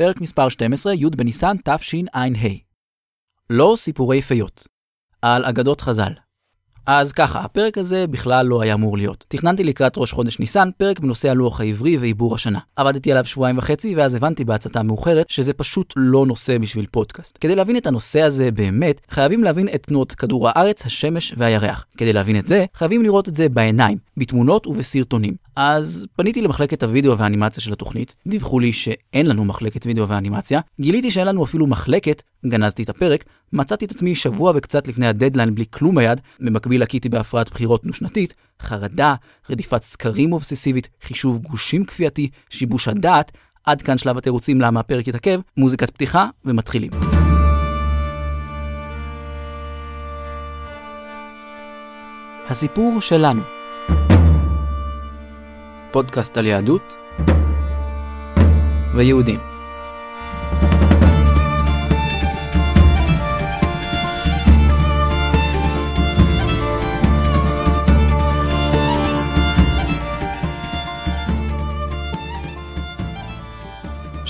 פרק מספר 12, י' בניסן תשע"ה. לא סיפורי פיות. על אגדות חז"ל. אז ככה, הפרק הזה בכלל לא היה אמור להיות. תכננתי לקראת ראש חודש ניסן פרק בנושא הלוח העברי ועיבור השנה. עבדתי עליו שבועיים וחצי, ואז הבנתי בהצתה מאוחרת שזה פשוט לא נושא בשביל פודקאסט. כדי להבין את הנושא הזה באמת, חייבים להבין את תנועות כדור הארץ, השמש והירח. כדי להבין את זה, חייבים לראות את זה בעיניים, בתמונות ובסרטונים. אז פניתי למחלקת הוידאו והאנימציה של התוכנית, דיווחו לי שאין לנו מחלקת וידאו ואנימציה, גיליתי שאין לנו אפילו מחלקת, גנזתי את הפרק, מצאתי את עצמי שבוע וקצת לפני הדדליין בלי כלום ביד, במקביל לקיתי בהפרעת בחירות דו-שנתית, חרדה, רדיפת סקרים אובססיבית, חישוב גושים כפייתי, שיבוש הדעת, עד כאן שלב התירוצים למה הפרק יתעכב, מוזיקת פתיחה ומתחילים. הסיפור שלנו פודקאסט על יהדות ויהודים.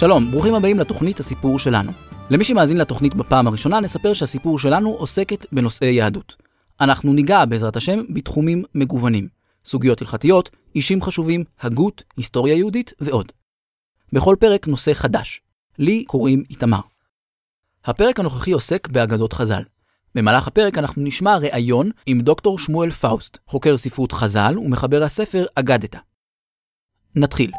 שלום, ברוכים הבאים לתוכנית הסיפור שלנו. למי שמאזין לתוכנית בפעם הראשונה, נספר שהסיפור שלנו עוסקת בנושאי יהדות. אנחנו ניגע, בעזרת השם, בתחומים מגוונים. סוגיות הלכתיות, אישים חשובים, הגות, היסטוריה יהודית ועוד. בכל פרק נושא חדש. לי קוראים איתמר. הפרק הנוכחי עוסק באגדות חז"ל. במהלך הפרק אנחנו נשמע ראיון עם דוקטור שמואל פאוסט, חוקר ספרות חז"ל ומחבר הספר אגדתא. נתחיל.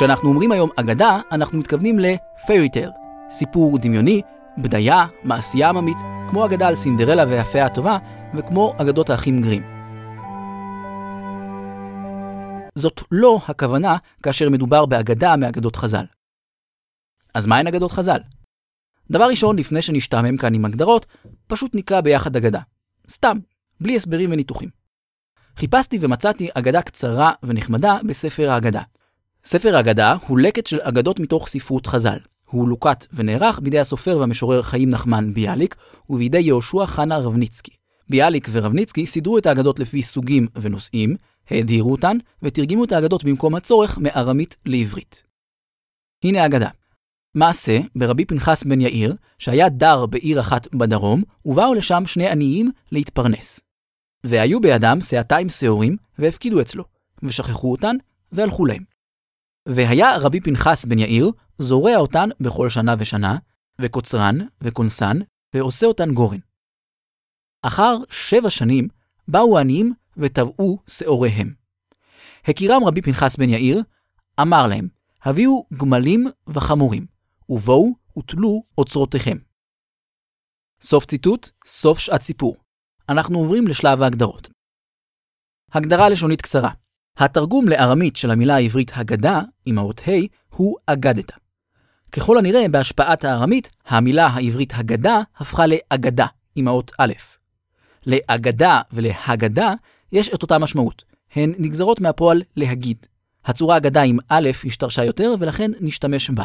כשאנחנו אומרים היום אגדה, אנחנו מתכוונים ל-fairy tale, סיפור דמיוני, בדיה, מעשייה עממית, כמו אגדה על סינדרלה ויפה הטובה, וכמו אגדות האחים גרים. זאת לא הכוונה כאשר מדובר באגדה מאגדות חז"ל. אז מהן אגדות חז"ל? דבר ראשון, לפני שנשתעמם כאן עם הגדרות, פשוט נקרא ביחד אגדה. סתם, בלי הסברים וניתוחים. חיפשתי ומצאתי אגדה קצרה ונחמדה בספר האגדה. ספר האגדה הוא לקט של אגדות מתוך ספרות חז"ל. הוא לוקט ונערך בידי הסופר והמשורר חיים נחמן ביאליק ובידי יהושע חנה רבניצקי. ביאליק ורבניצקי סידרו את האגדות לפי סוגים ונושאים, האדירו אותן ותרגמו את האגדות במקום הצורך מארמית לעברית. הנה האגדה. מעשה ברבי פנחס בן יאיר, שהיה דר בעיר אחת בדרום, ובאו לשם שני עניים להתפרנס. והיו בידם שעתיים שעורים, והפקידו אצלו, ושכחו אותן, והלכו להם. והיה רבי פנחס בן יאיר זורע אותן בכל שנה ושנה, וקוצרן וכונסן, ועושה אותן גורן. אחר שבע שנים באו העניים וטבעו שעוריהם. הכירם רבי פנחס בן יאיר, אמר להם, הביאו גמלים וחמורים, ובואו ותלו אוצרותיכם. סוף ציטוט, סוף שעת סיפור. אנחנו עוברים לשלב ההגדרות. הגדרה לשונית קצרה התרגום לארמית של המילה העברית הגדה, עם האות ה', הוא אגדתא. ככל הנראה, בהשפעת הארמית, המילה העברית הגדה הפכה לאגדה, עם האות א'. לאגדה ולהגדה יש את אותה משמעות. הן נגזרות מהפועל להגיד. הצורה אגדה עם א' השתרשה יותר, ולכן נשתמש בה.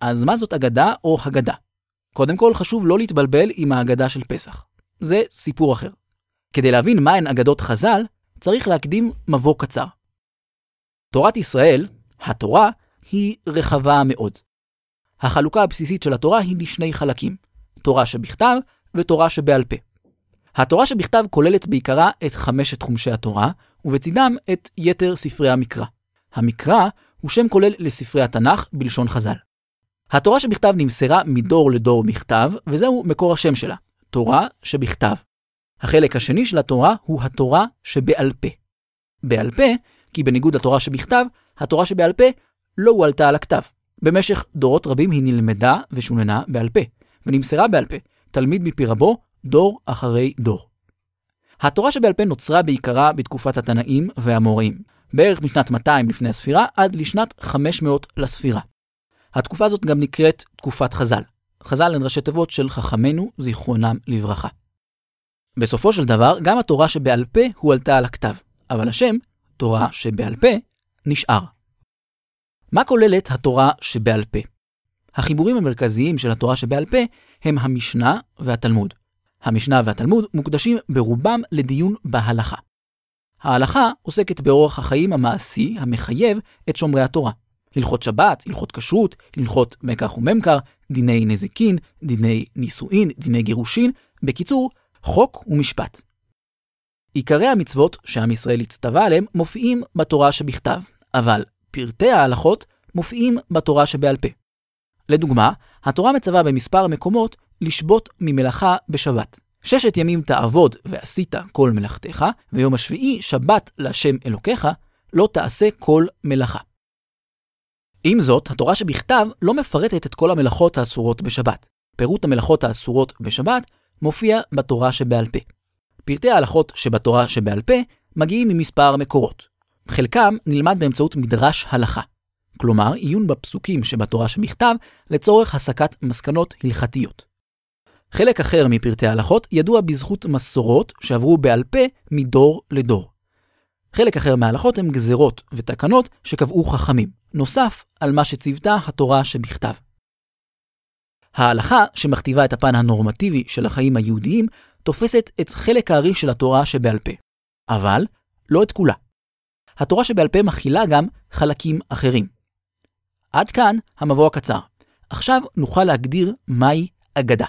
אז מה זאת אגדה או הגדה? קודם כל, חשוב לא להתבלבל עם האגדה של פסח. זה סיפור אחר. כדי להבין מהן אגדות חז"ל, צריך להקדים מבוא קצר. תורת ישראל, התורה, היא רחבה מאוד. החלוקה הבסיסית של התורה היא לשני חלקים, תורה שבכתב ותורה שבעל פה. התורה שבכתב כוללת בעיקרה את חמשת חומשי התורה, ובצידם את יתר ספרי המקרא. המקרא הוא שם כולל לספרי התנ"ך בלשון חז"ל. התורה שבכתב נמסרה מדור לדור בכתב, וזהו מקור השם שלה, תורה שבכתב. החלק השני של התורה הוא התורה שבעל פה. בעל פה, כי בניגוד לתורה שבכתב, התורה שבעל פה לא הועלתה על הכתב. במשך דורות רבים היא נלמדה ושוננה בעל פה, ונמסרה בעל פה, תלמיד מפי רבו, דור אחרי דור. התורה שבעל פה נוצרה בעיקרה בתקופת התנאים והאמוראים, בערך משנת 200 לפני הספירה עד לשנת 500 לספירה. התקופה הזאת גם נקראת תקופת חז"ל. חז"ל הן ראשי תיבות של חכמינו, זיכרונם לברכה. בסופו של דבר, גם התורה שבעל פה הועלתה על הכתב, אבל השם, תורה שבעל פה, נשאר. מה כוללת התורה שבעל פה? החיבורים המרכזיים של התורה שבעל פה הם המשנה והתלמוד. המשנה והתלמוד מוקדשים ברובם לדיון בהלכה. ההלכה עוסקת באורח החיים המעשי המחייב את שומרי התורה. הלכות שבת, הלכות כשרות, הלכות מקח וממכר, דיני נזיקין, דיני נישואין, דיני גירושין, בקיצור, חוק ומשפט. עיקרי המצוות שעם ישראל הצטווה עליהם מופיעים בתורה שבכתב, אבל פרטי ההלכות מופיעים בתורה שבעל פה. לדוגמה, התורה מצווה במספר מקומות לשבות ממלאכה בשבת. ששת ימים תעבוד ועשית כל מלאכתך, ויום השביעי שבת להשם אלוקיך, לא תעשה כל מלאכה. עם זאת, התורה שבכתב לא מפרטת את כל המלאכות האסורות בשבת. פירוט המלאכות האסורות בשבת מופיע בתורה שבעל פה. פרטי ההלכות שבתורה שבעל פה מגיעים ממספר מקורות. חלקם נלמד באמצעות מדרש הלכה. כלומר, עיון בפסוקים שבתורה שבכתב לצורך הסקת מסקנות הלכתיות. חלק אחר מפרטי ההלכות ידוע בזכות מסורות שעברו בעל פה מדור לדור. חלק אחר מההלכות הם גזרות ותקנות שקבעו חכמים, נוסף על מה שציוותה התורה שבכתב. ההלכה, שמכתיבה את הפן הנורמטיבי של החיים היהודיים, תופסת את חלק הארי של התורה שבעל פה, אבל לא את כולה. התורה שבעל פה מכילה גם חלקים אחרים. עד כאן המבוא הקצר. עכשיו נוכל להגדיר מהי אגדה.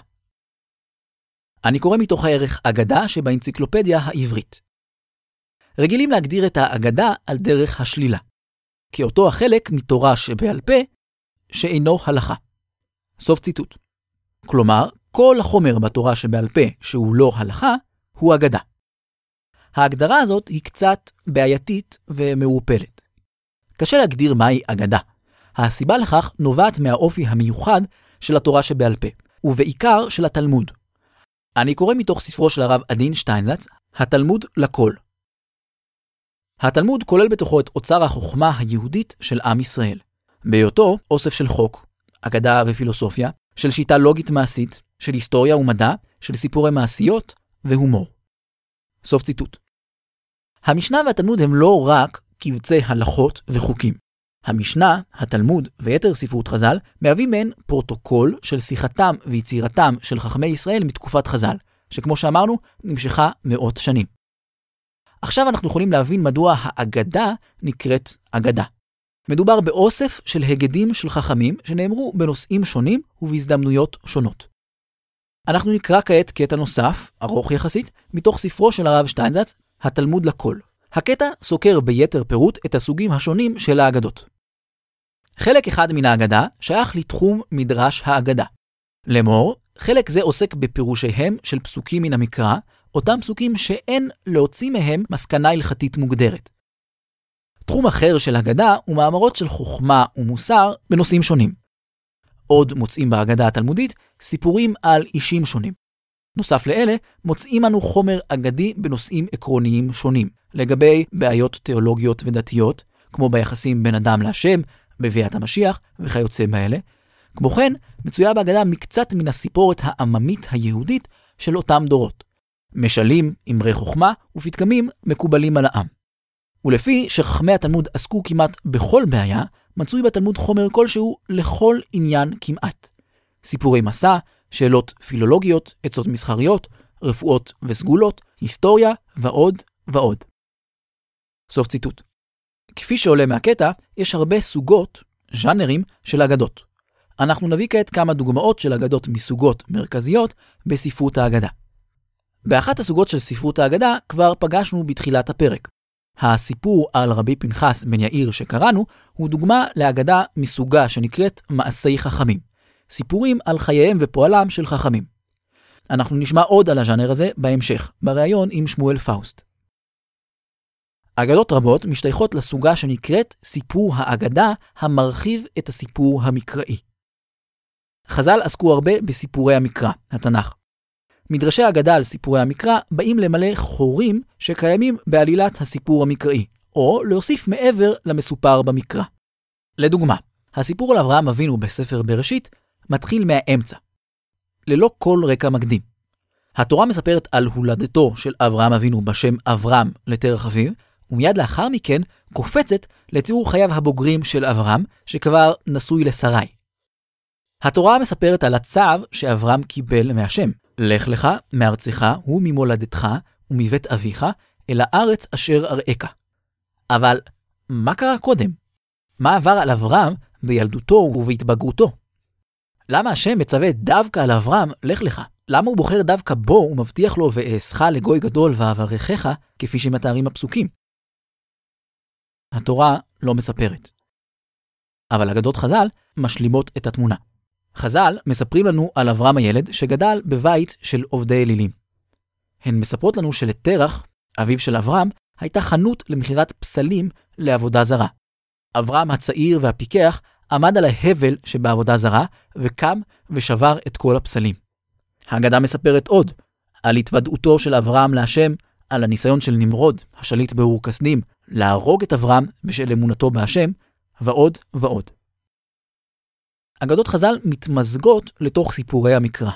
אני קורא מתוך הערך אגדה שבאנציקלופדיה העברית. רגילים להגדיר את האגדה על דרך השלילה, כאותו החלק מתורה שבעל פה שאינו הלכה. סוף ציטוט. כלומר, כל החומר בתורה שבעל פה שהוא לא הלכה, הוא אגדה. ההגדרה הזאת היא קצת בעייתית ומעורפלת. קשה להגדיר מהי אגדה. הסיבה לכך נובעת מהאופי המיוחד של התורה שבעל פה, ובעיקר של התלמוד. אני קורא מתוך ספרו של הרב עדין שטיינזץ, התלמוד לכל. התלמוד כולל בתוכו את אוצר החוכמה היהודית של עם ישראל. בהיותו אוסף של חוק, אגדה ופילוסופיה, של שיטה לוגית מעשית, של היסטוריה ומדע, של סיפורי מעשיות והומור. סוף ציטוט. המשנה והתלמוד הם לא רק קבצי הלכות וחוקים. המשנה, התלמוד ויתר ספרות חז"ל מהווים מעין פרוטוקול של שיחתם ויצירתם של חכמי ישראל מתקופת חז"ל, שכמו שאמרנו, נמשכה מאות שנים. עכשיו אנחנו יכולים להבין מדוע האגדה נקראת אגדה. מדובר באוסף של הגדים של חכמים שנאמרו בנושאים שונים ובהזדמנויות שונות. אנחנו נקרא כעת קטע נוסף, ארוך יחסית, מתוך ספרו של הרב שטיינזץ, התלמוד לכל. הקטע סוקר ביתר פירוט את הסוגים השונים של האגדות. חלק אחד מן האגדה שייך לתחום מדרש האגדה. לאמור, חלק זה עוסק בפירושיהם של פסוקים מן המקרא, אותם פסוקים שאין להוציא מהם מסקנה הלכתית מוגדרת. תחום אחר של אגדה הוא מאמרות של חוכמה ומוסר בנושאים שונים. עוד מוצאים בהגדה התלמודית סיפורים על אישים שונים. נוסף לאלה, מוצאים אנו חומר אגדי בנושאים עקרוניים שונים, לגבי בעיות תיאולוגיות ודתיות, כמו ביחסים בין אדם להשם, בביאת המשיח וכיוצא באלה. כמו כן, מצויה בהגדה מקצת מן הסיפורת העממית היהודית של אותם דורות. משלים, אמרי חוכמה ופתגמים מקובלים על העם. ולפי שחכמי התלמוד עסקו כמעט בכל בעיה, מצוי בתלמוד חומר כלשהו לכל עניין כמעט. סיפורי מסע, שאלות פילולוגיות, עצות מסחריות, רפואות וסגולות, היסטוריה ועוד ועוד. סוף ציטוט. כפי שעולה מהקטע, יש הרבה סוגות, ז'אנרים, של אגדות. אנחנו נביא כעת כמה דוגמאות של אגדות מסוגות מרכזיות בספרות האגדה. באחת הסוגות של ספרות האגדה כבר פגשנו בתחילת הפרק. הסיפור על רבי פנחס בן יאיר שקראנו, הוא דוגמה לאגדה מסוגה שנקראת מעשי חכמים. סיפורים על חייהם ופועלם של חכמים. אנחנו נשמע עוד על הז'אנר הזה בהמשך, בריאיון עם שמואל פאוסט. אגדות רבות משתייכות לסוגה שנקראת סיפור האגדה המרחיב את הסיפור המקראי. חז"ל עסקו הרבה בסיפורי המקרא, התנ"ך. מדרשי אגדה על סיפורי המקרא באים למלא חורים שקיימים בעלילת הסיפור המקראי, או להוסיף מעבר למסופר במקרא. לדוגמה, הסיפור על אברהם אבינו בספר בראשית מתחיל מהאמצע, ללא כל רקע מקדים. התורה מספרת על הולדתו של אברהם אבינו בשם אברהם לתרח אביו, ומיד לאחר מכן קופצת לתיאור חייו הבוגרים של אברהם, שכבר נשוי לשרי. התורה מספרת על הצו שאברהם קיבל מהשם. לך לך מארצך וממולדתך ומבית אביך אל הארץ אשר אראך. אבל מה קרה קודם? מה עבר על אברהם בילדותו ובהתבגרותו? למה השם מצווה דווקא על אברהם, לך לך? למה הוא בוחר דווקא בו ומבטיח לו ואעשך לגוי גדול ואברכך, כפי שמתארים הפסוקים? התורה לא מספרת. אבל אגדות חז"ל משלימות את התמונה. חז"ל מספרים לנו על אברהם הילד שגדל בבית של עובדי אלילים. הן מספרות לנו שלתרח, אביו של אברהם, הייתה חנות למכירת פסלים לעבודה זרה. אברהם הצעיר והפיקח עמד על ההבל שבעבודה זרה, וקם ושבר את כל הפסלים. האגדה מספרת עוד על התוודעותו של אברהם להשם, על הניסיון של נמרוד, השליט באור כסדים, להרוג את אברהם בשל אמונתו בהשם, ועוד ועוד. אגדות חז"ל מתמזגות לתוך סיפורי המקרא.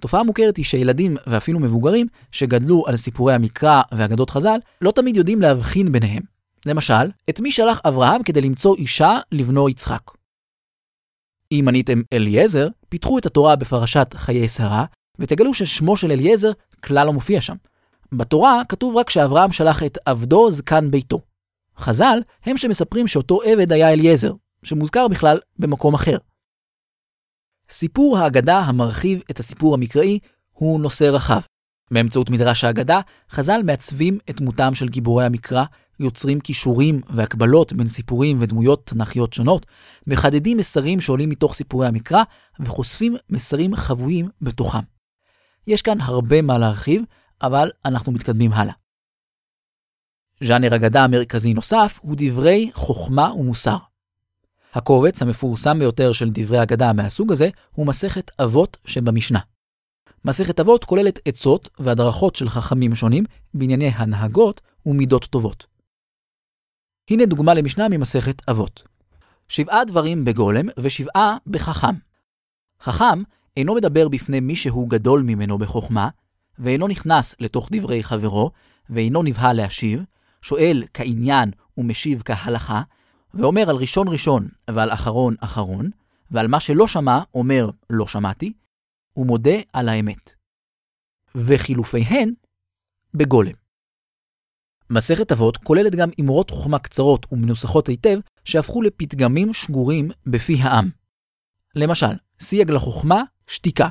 תופעה מוכרת היא שילדים ואפילו מבוגרים שגדלו על סיפורי המקרא ואגדות חז"ל לא תמיד יודעים להבחין ביניהם. למשל, את מי שלח אברהם כדי למצוא אישה לבנו יצחק. אם מניתם אליעזר, פיתחו את התורה בפרשת חיי שרה, ותגלו ששמו של אליעזר כלל לא מופיע שם. בתורה כתוב רק שאברהם שלח את עבדו זקן ביתו. חז"ל הם שמספרים שאותו עבד היה אליעזר, שמוזכר בכלל במקום אחר. סיפור האגדה המרחיב את הסיפור המקראי הוא נושא רחב. באמצעות מדרש האגדה, חז"ל מעצבים את דמותם של גיבורי המקרא, יוצרים כישורים והקבלות בין סיפורים ודמויות תנ"כיות שונות, מחדדים מסרים שעולים מתוך סיפורי המקרא, וחושפים מסרים חבויים בתוכם. יש כאן הרבה מה להרחיב, אבל אנחנו מתקדמים הלאה. ז'אנר אגדה המרכזי נוסף הוא דברי חוכמה ומוסר. הקובץ המפורסם ביותר של דברי אגדה מהסוג הזה הוא מסכת אבות שבמשנה. מסכת אבות כוללת עצות והדרכות של חכמים שונים בענייני הנהגות ומידות טובות. הנה דוגמה למשנה ממסכת אבות. שבעה דברים בגולם ושבעה בחכם. חכם אינו מדבר בפני מי שהוא גדול ממנו בחוכמה, ואינו נכנס לתוך דברי חברו, ואינו נבהל להשיב, שואל כעניין ומשיב כהלכה, ואומר על ראשון ראשון ועל אחרון אחרון, ועל מה שלא שמע אומר לא שמעתי, ומודה על האמת. וחילופיהן בגולם. מסכת אבות כוללת גם אמרות חוכמה קצרות ומנוסחות היטב שהפכו לפתגמים שגורים בפי העם. למשל, סייג לחוכמה, שתיקה.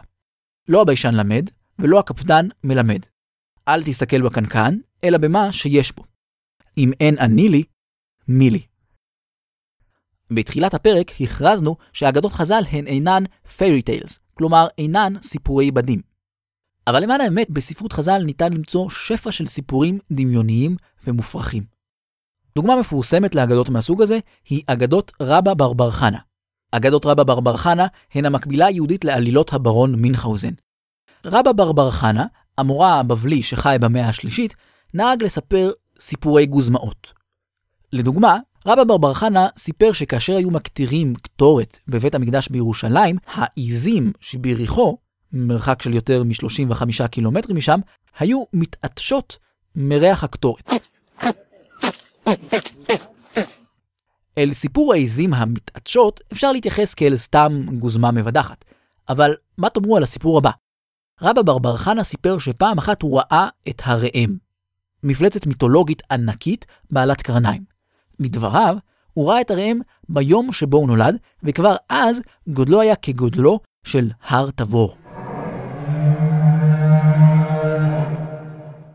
לא הביישן למד, ולא הקפדן מלמד. אל תסתכל בקנקן, אלא במה שיש בו. אם אין אני לי, מי לי. בתחילת הפרק הכרזנו שאגדות חז"ל הן אינן fairy tales, כלומר אינן סיפורי בדים. אבל למען האמת, בספרות חז"ל ניתן למצוא שפע של סיפורים דמיוניים ומופרכים. דוגמה מפורסמת לאגדות מהסוג הזה היא אגדות רבא ברבר חנה. אגדות רבא ברבר חנה הן המקבילה היהודית לעלילות הברון מינכהאוזן. רבא ברבר חנה, המורה הבבלי שחי במאה השלישית, נהג לספר סיפורי גוזמאות. לדוגמה, רבא ברבר חנה סיפר שכאשר היו מקטירים קטורת בבית המקדש בירושלים, העיזים שביריחו, מרחק של יותר מ-35 קילומטרים משם, היו מתעטשות מריח הקטורת. אל סיפור העיזים המתעטשות אפשר להתייחס כאל סתם גוזמה מבדחת, אבל מה תאמרו על הסיפור הבא? רבא ברבר חנה סיפר שפעם אחת הוא ראה את הראם, מפלצת מיתולוגית ענקית בעלת קרניים. לדבריו, הוא ראה את הראם ביום שבו הוא נולד, וכבר אז גודלו היה כגודלו של הר תבור.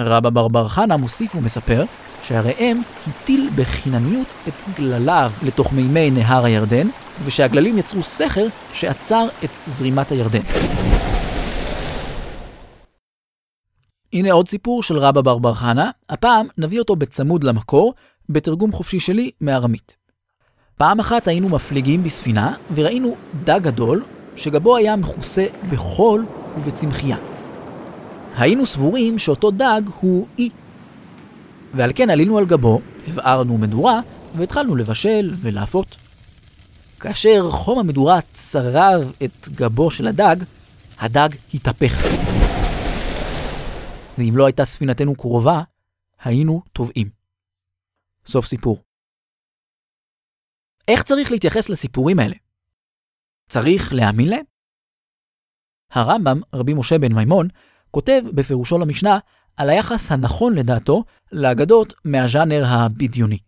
רבא ברבר חנה מוסיף ומספר שהראם הטיל בחינניות את גלליו לתוך מימי נהר הירדן, ושהגללים יצרו סכר שעצר את זרימת הירדן. הנה עוד סיפור של רבא ברבר חנה, הפעם נביא אותו בצמוד למקור, בתרגום חופשי שלי מארמית. פעם אחת היינו מפליגים בספינה וראינו דג גדול שגבו היה מכוסה בחול ובצמחייה. היינו סבורים שאותו דג הוא אי. ועל כן עלינו על גבו, הבערנו מדורה והתחלנו לבשל ולאפות. כאשר חום המדורה צרב את גבו של הדג, הדג התהפך. ואם לא הייתה ספינתנו קרובה, היינו טובעים. סוף סיפור. איך צריך להתייחס לסיפורים האלה? צריך להאמין להם? הרמב"ם, רבי משה בן מימון, כותב בפירושו למשנה על היחס הנכון לדעתו לאגדות מהז'אנר הבדיוני.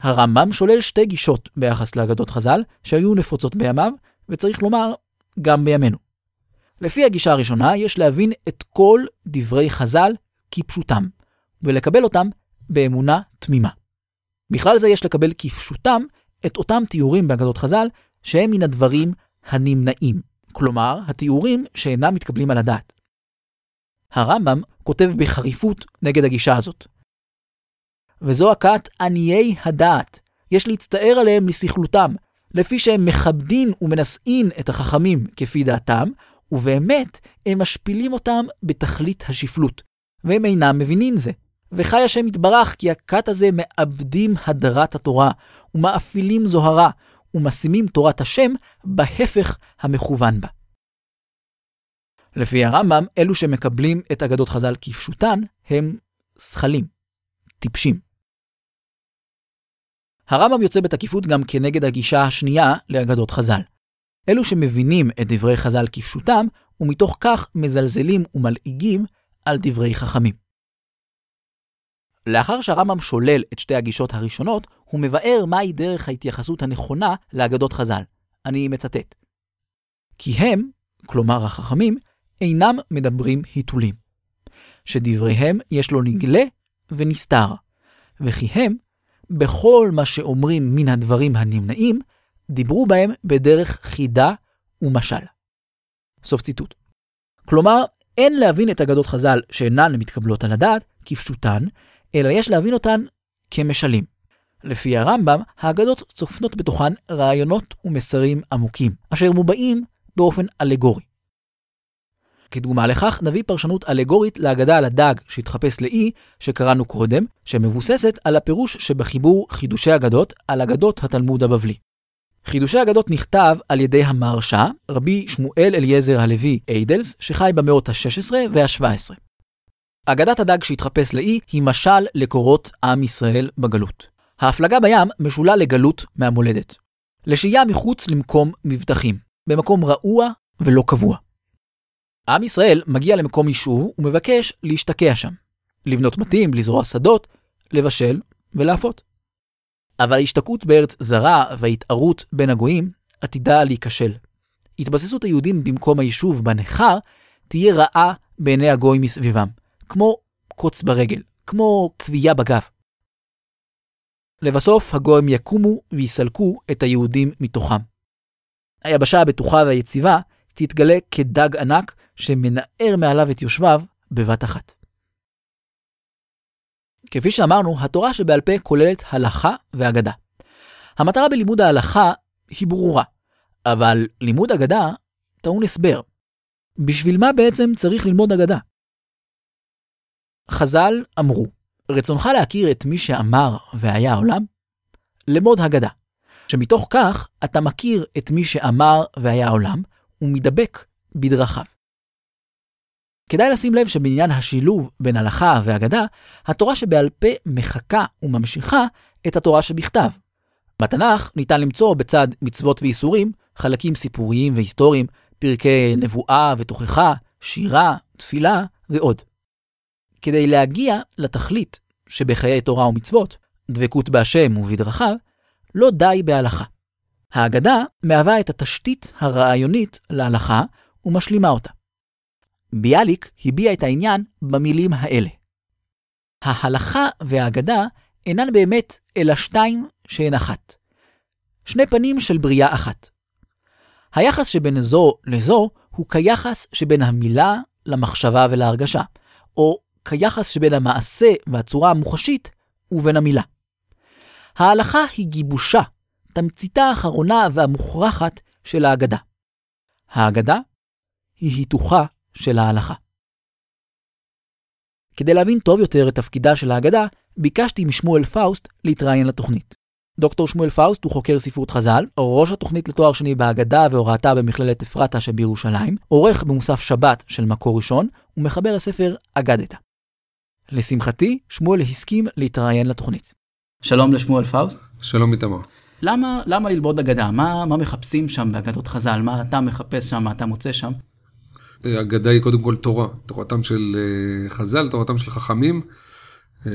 הרמב"ם שולל שתי גישות ביחס לאגדות חז"ל שהיו נפוצות בימיו, וצריך לומר, גם בימינו. לפי הגישה הראשונה, יש להבין את כל דברי חז"ל כפשוטם, ולקבל אותם באמונה תמימה. בכלל זה יש לקבל כפשוטם את אותם תיאורים באגדות חז"ל שהם מן הדברים הנמנעים, כלומר, התיאורים שאינם מתקבלים על הדעת. הרמב"ם כותב בחריפות נגד הגישה הזאת. וזו הכת עניי הדעת, יש להצטער עליהם לסכלותם, לפי שהם מכבדין ומנשאין את החכמים כפי דעתם, ובאמת הם משפילים אותם בתכלית השפלות, והם אינם מבינים זה. וחי השם יתברך כי הכת הזה מאבדים הדרת התורה, ומאפילים זוהרה, ומשימים תורת השם בהפך המכוון בה. לפי הרמב"ם, אלו שמקבלים את אגדות חז"ל כפשוטן, הם שכלים, טיפשים. הרמב"ם יוצא בתקיפות גם כנגד הגישה השנייה לאגדות חז"ל. אלו שמבינים את דברי חז"ל כפשוטם, ומתוך כך מזלזלים ומלעיגים על דברי חכמים. לאחר שהרמב"ם שולל את שתי הגישות הראשונות, הוא מבאר מהי דרך ההתייחסות הנכונה לאגדות חז"ל. אני מצטט. כי הם, כלומר החכמים, אינם מדברים היתולים. שדבריהם יש לו נגלה ונסתר, וכי הם, בכל מה שאומרים מן הדברים הנמנעים, דיברו בהם בדרך חידה ומשל. סוף ציטוט. כלומר, אין להבין את אגדות חז"ל שאינן מתקבלות על הדעת כפשוטן, אלא יש להבין אותן כמשלים. לפי הרמב"ם, האגדות צופנות בתוכן רעיונות ומסרים עמוקים, אשר מובעים באופן אלגורי. כדוגמה לכך, נביא פרשנות אלגורית להגדה על הדג שהתחפש לאי, שקראנו קודם, שמבוססת על הפירוש שבחיבור חידושי אגדות על אגדות התלמוד הבבלי. חידושי אגדות נכתב על ידי המהרש"א, רבי שמואל אליעזר הלוי איידלס, שחי במאות ה-16 וה-17. אגדת הדג שהתחפש לאי היא משל לקורות עם ישראל בגלות. ההפלגה בים משולה לגלות מהמולדת. לשהייה מחוץ למקום מבטחים, במקום רעוע ולא קבוע. עם ישראל מגיע למקום יישוב ומבקש להשתקע שם. לבנות בתים, לזרוע שדות, לבשל ולאפות. אבל ההשתקעות בארץ זרה וההתערות בין הגויים עתידה להיכשל. התבססות היהודים במקום היישוב בנכר תהיה רעה בעיני הגויים מסביבם, כמו קוץ ברגל, כמו כבייה בגב. לבסוף הגויים יקומו ויסלקו את היהודים מתוכם. היבשה הבטוחה והיציבה תתגלה כדג ענק שמנער מעליו את יושביו בבת אחת. כפי שאמרנו, התורה שבעל פה כוללת הלכה ואגדה. המטרה בלימוד ההלכה היא ברורה, אבל לימוד אגדה טעון הסבר. בשביל מה בעצם צריך ללמוד אגדה? חז"ל אמרו, רצונך להכיר את מי שאמר והיה העולם? למוד הגדה, שמתוך כך אתה מכיר את מי שאמר והיה העולם, ומדבק בדרכיו. כדאי לשים לב שבעניין השילוב בין הלכה ואגדה, התורה שבעל פה מחקה וממשיכה את התורה שבכתב. בתנ"ך ניתן למצוא בצד מצוות ואיסורים חלקים סיפוריים והיסטוריים, פרקי נבואה ותוכחה, שירה, תפילה ועוד. כדי להגיע לתכלית שבחיי תורה ומצוות, דבקות בהשם ובדרכיו, לא די בהלכה. ההגדה מהווה את התשתית הרעיונית להלכה ומשלימה אותה. ביאליק הביע את העניין במילים האלה. ההלכה והאגדה אינן באמת אלא שתיים שהן אחת. שני פנים של בריאה אחת. היחס שבין זו לזו הוא כיחס שבין המילה למחשבה ולהרגשה, או כיחס שבין המעשה והצורה המוחשית ובין המילה. ההלכה היא גיבושה, תמציתה האחרונה והמוכרחת של ההגדה. ההגדה היא היתוכה של ההלכה. כדי להבין טוב יותר את תפקידה של ההגדה, ביקשתי משמואל פאוסט להתראיין לתוכנית. דוקטור שמואל פאוסט הוא חוקר ספרות חז"ל, ראש התוכנית לתואר שני בהגדה והוראתה במכללת אפרתה שבירושלים, עורך במוסף שבת של מקור ראשון, ומחבר הספר אגדתה. לשמחתי, שמואל הסכים להתראיין לתוכנית. שלום לשמואל פאוסט. שלום איתמר. למה, למה ללמוד אגדה? מה, מה מחפשים שם באגדות חז"ל? מה אתה מחפש שם, מה אתה מוצא שם? אגדה היא קודם כל תורה, תורתם של אה, חז"ל, תורתם של חכמים, אה,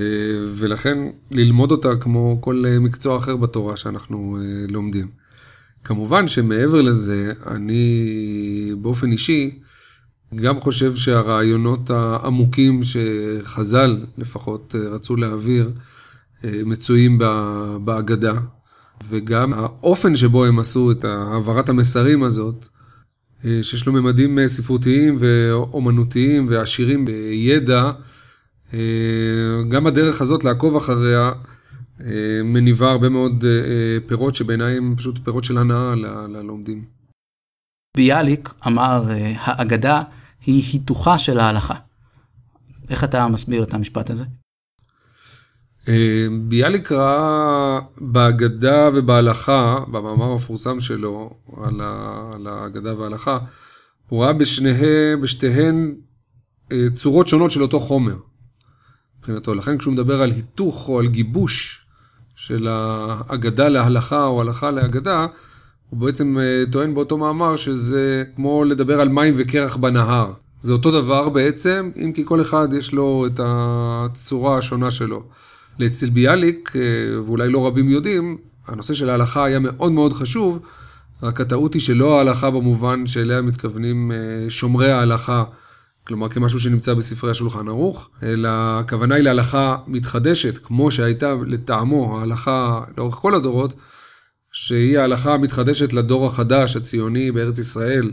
ולכן ללמוד אותה כמו כל אה, מקצוע אחר בתורה שאנחנו לומדים. כמובן שמעבר לזה, אני באופן אישי גם חושב שהרעיונות העמוקים שחז"ל לפחות רצו להעביר, מצויים באגדה, וגם האופן שבו הם עשו את העברת המסרים הזאת, אה, שיש לו ממדים אה, ספרותיים ואומנותיים ועשירים בידע, אה, גם הדרך הזאת לעקוב אחריה מניבה הרבה מאוד פירות שבעיניי הם פשוט פירות של הנאה ללומדים. ביאליק אמר, האגדה היא היתוכה של ההלכה. איך אתה מסביר את המשפט הזה? ביאליק ראה בהגדה ובהלכה, במאמר המפורסם שלו על ההגדה וההלכה, הוא ראה בשניהם, בשתיהן אה, צורות שונות של אותו חומר. מבחינתו. לכן כשהוא מדבר על היתוך או על גיבוש של ההגדה להלכה או הלכה להגדה, הוא בעצם אה, טוען באותו מאמר שזה כמו לדבר על מים וקרח בנהר. זה אותו דבר בעצם, אם כי כל אחד יש לו את הצורה השונה שלו. לאצל ביאליק, אה, ואולי לא רבים יודעים, הנושא של ההלכה היה מאוד מאוד חשוב, רק הטעות היא שלא ההלכה במובן שאליה מתכוונים אה, שומרי ההלכה, כלומר כמשהו שנמצא בספרי השולחן ערוך, אלא הכוונה היא להלכה מתחדשת, כמו שהייתה לטעמו ההלכה לאורך כל הדורות, שהיא ההלכה המתחדשת לדור החדש, הציוני בארץ ישראל,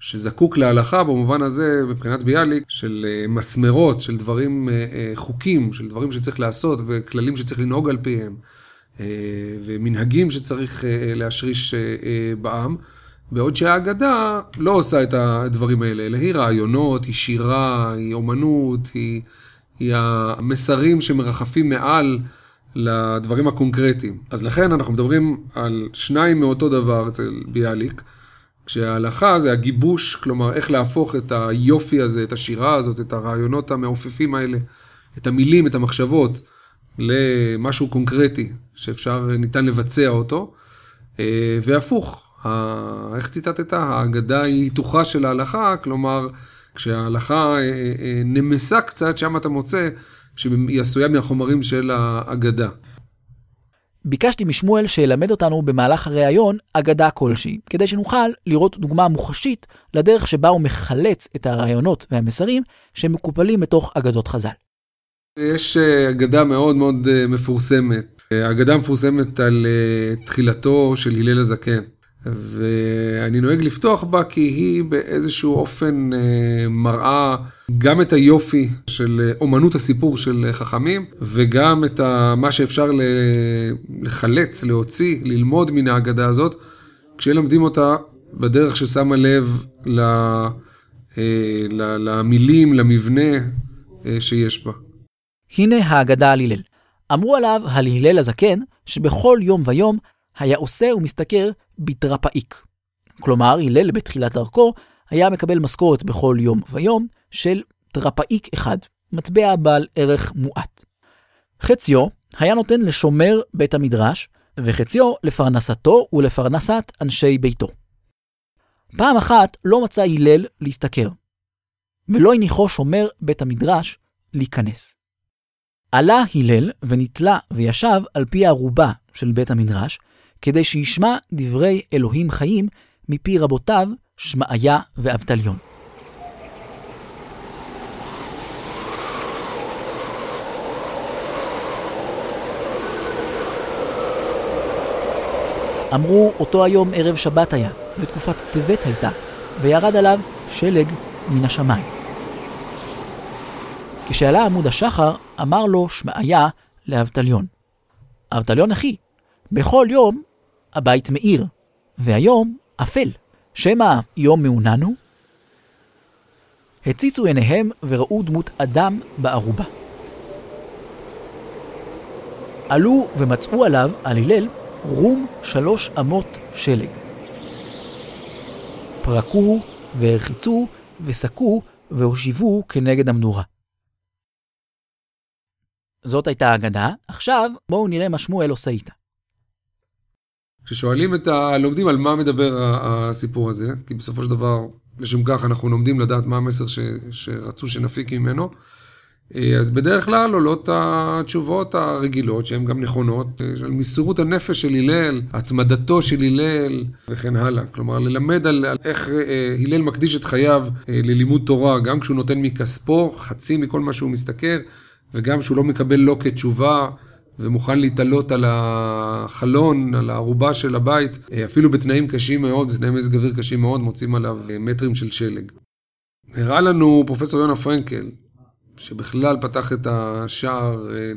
שזקוק להלכה במובן הזה, מבחינת ביאליק, של אה, מסמרות, של דברים, אה, אה, חוקים, של דברים שצריך לעשות וכללים שצריך לנהוג על פיהם, ומנהגים שצריך להשריש בעם, בעוד שהאגדה לא עושה את הדברים האלה, אלא היא רעיונות, היא שירה, היא אומנות, היא, היא המסרים שמרחפים מעל לדברים הקונקרטיים. אז לכן אנחנו מדברים על שניים מאותו דבר אצל ביאליק. כשההלכה זה הגיבוש, כלומר איך להפוך את היופי הזה, את השירה הזאת, את הרעיונות המעופפים האלה, את המילים, את המחשבות, למשהו קונקרטי שאפשר, ניתן לבצע אותו, אה, והפוך, איך ציטטת? ההגדה היא היתוכה של ההלכה, כלומר, כשההלכה אה, אה, נמסה קצת, שם אתה מוצא שהיא עשויה מהחומרים של ההגדה. ביקשתי משמואל שילמד אותנו במהלך הראיון אגדה כלשהי, כדי שנוכל לראות דוגמה מוחשית לדרך שבה הוא מחלץ את הרעיונות והמסרים שמקופלים בתוך אגדות חז"ל. יש אה, אגדה מאוד מאוד אה, מפורסמת, אה, אגדה מפורסמת על תחילתו של הלל הזקן. ואני נוהג לפתוח בה כי היא באיזשהו אופן אה, מראה גם את היופי של אה, אומנות הסיפור של חכמים, וגם את מה שאפשר לחלץ, להוציא, ללמוד מן ההגדה הזאת, כשלמדים אותה בדרך ששמה לב אה, למילים, למבנה שיש בה. הנה ההגדה על הלל. אמרו עליו על הלל הזקן, שבכל יום ויום היה עושה ומשתכר בדרפאיק. כלומר, הלל בתחילת דרכו היה מקבל משכורת בכל יום ויום של דרפאיק אחד, מטבע בעל ערך מועט. חציו היה נותן לשומר בית המדרש, וחציו לפרנסתו ולפרנסת אנשי ביתו. פעם אחת לא מצא הלל להשתכר, ולא הניחו שומר בית המדרש להיכנס. עלה הלל ונתלה וישב על פי הערובה של בית המדרש, כדי שישמע דברי אלוהים חיים מפי רבותיו, שמעיה ואבטליון. אמרו אותו היום ערב שבת היה, ותקופת טבת הייתה, וירד עליו שלג מן השמיים. כשעלה עמוד השחר, אמר לו שמעיה לאבטליון. אבטליון אחי, בכל יום הבית מאיר, והיום אפל. שמא יום מעונן הוא? הציצו עיניהם וראו דמות אדם בערובה. עלו ומצאו עליו, על הלל, רום שלוש אמות שלג. פרקוהו והרחיצו וסקו והושיבו כנגד המנורה. זאת הייתה האגדה, עכשיו בואו נראה מה שמואל עושה איתה. כששואלים את הלומדים על מה מדבר הסיפור הזה, כי בסופו של דבר, לשם כך אנחנו לומדים לדעת מה המסר ש, שרצו שנפיק ממנו, אה, אז בדרך כלל עולות התשובות הרגילות, שהן גם נכונות, אה, על מסירות הנפש של הלל, התמדתו של הלל וכן הלאה. כלומר, ללמד על, על איך אה, הלל מקדיש את חייו ללימוד תורה, גם כשהוא נותן מכספו, חצי מכל מה שהוא משתכר, וגם כשהוא לא מקבל לא כתשובה. ומוכן להתעלות על החלון, על הערובה של הבית, אפילו בתנאים קשים מאוד, בתנאי מזג אוויר קשים מאוד, מוצאים עליו מטרים של שלג. הראה לנו פרופסור יונה פרנקל, שבכלל פתח את השער אה,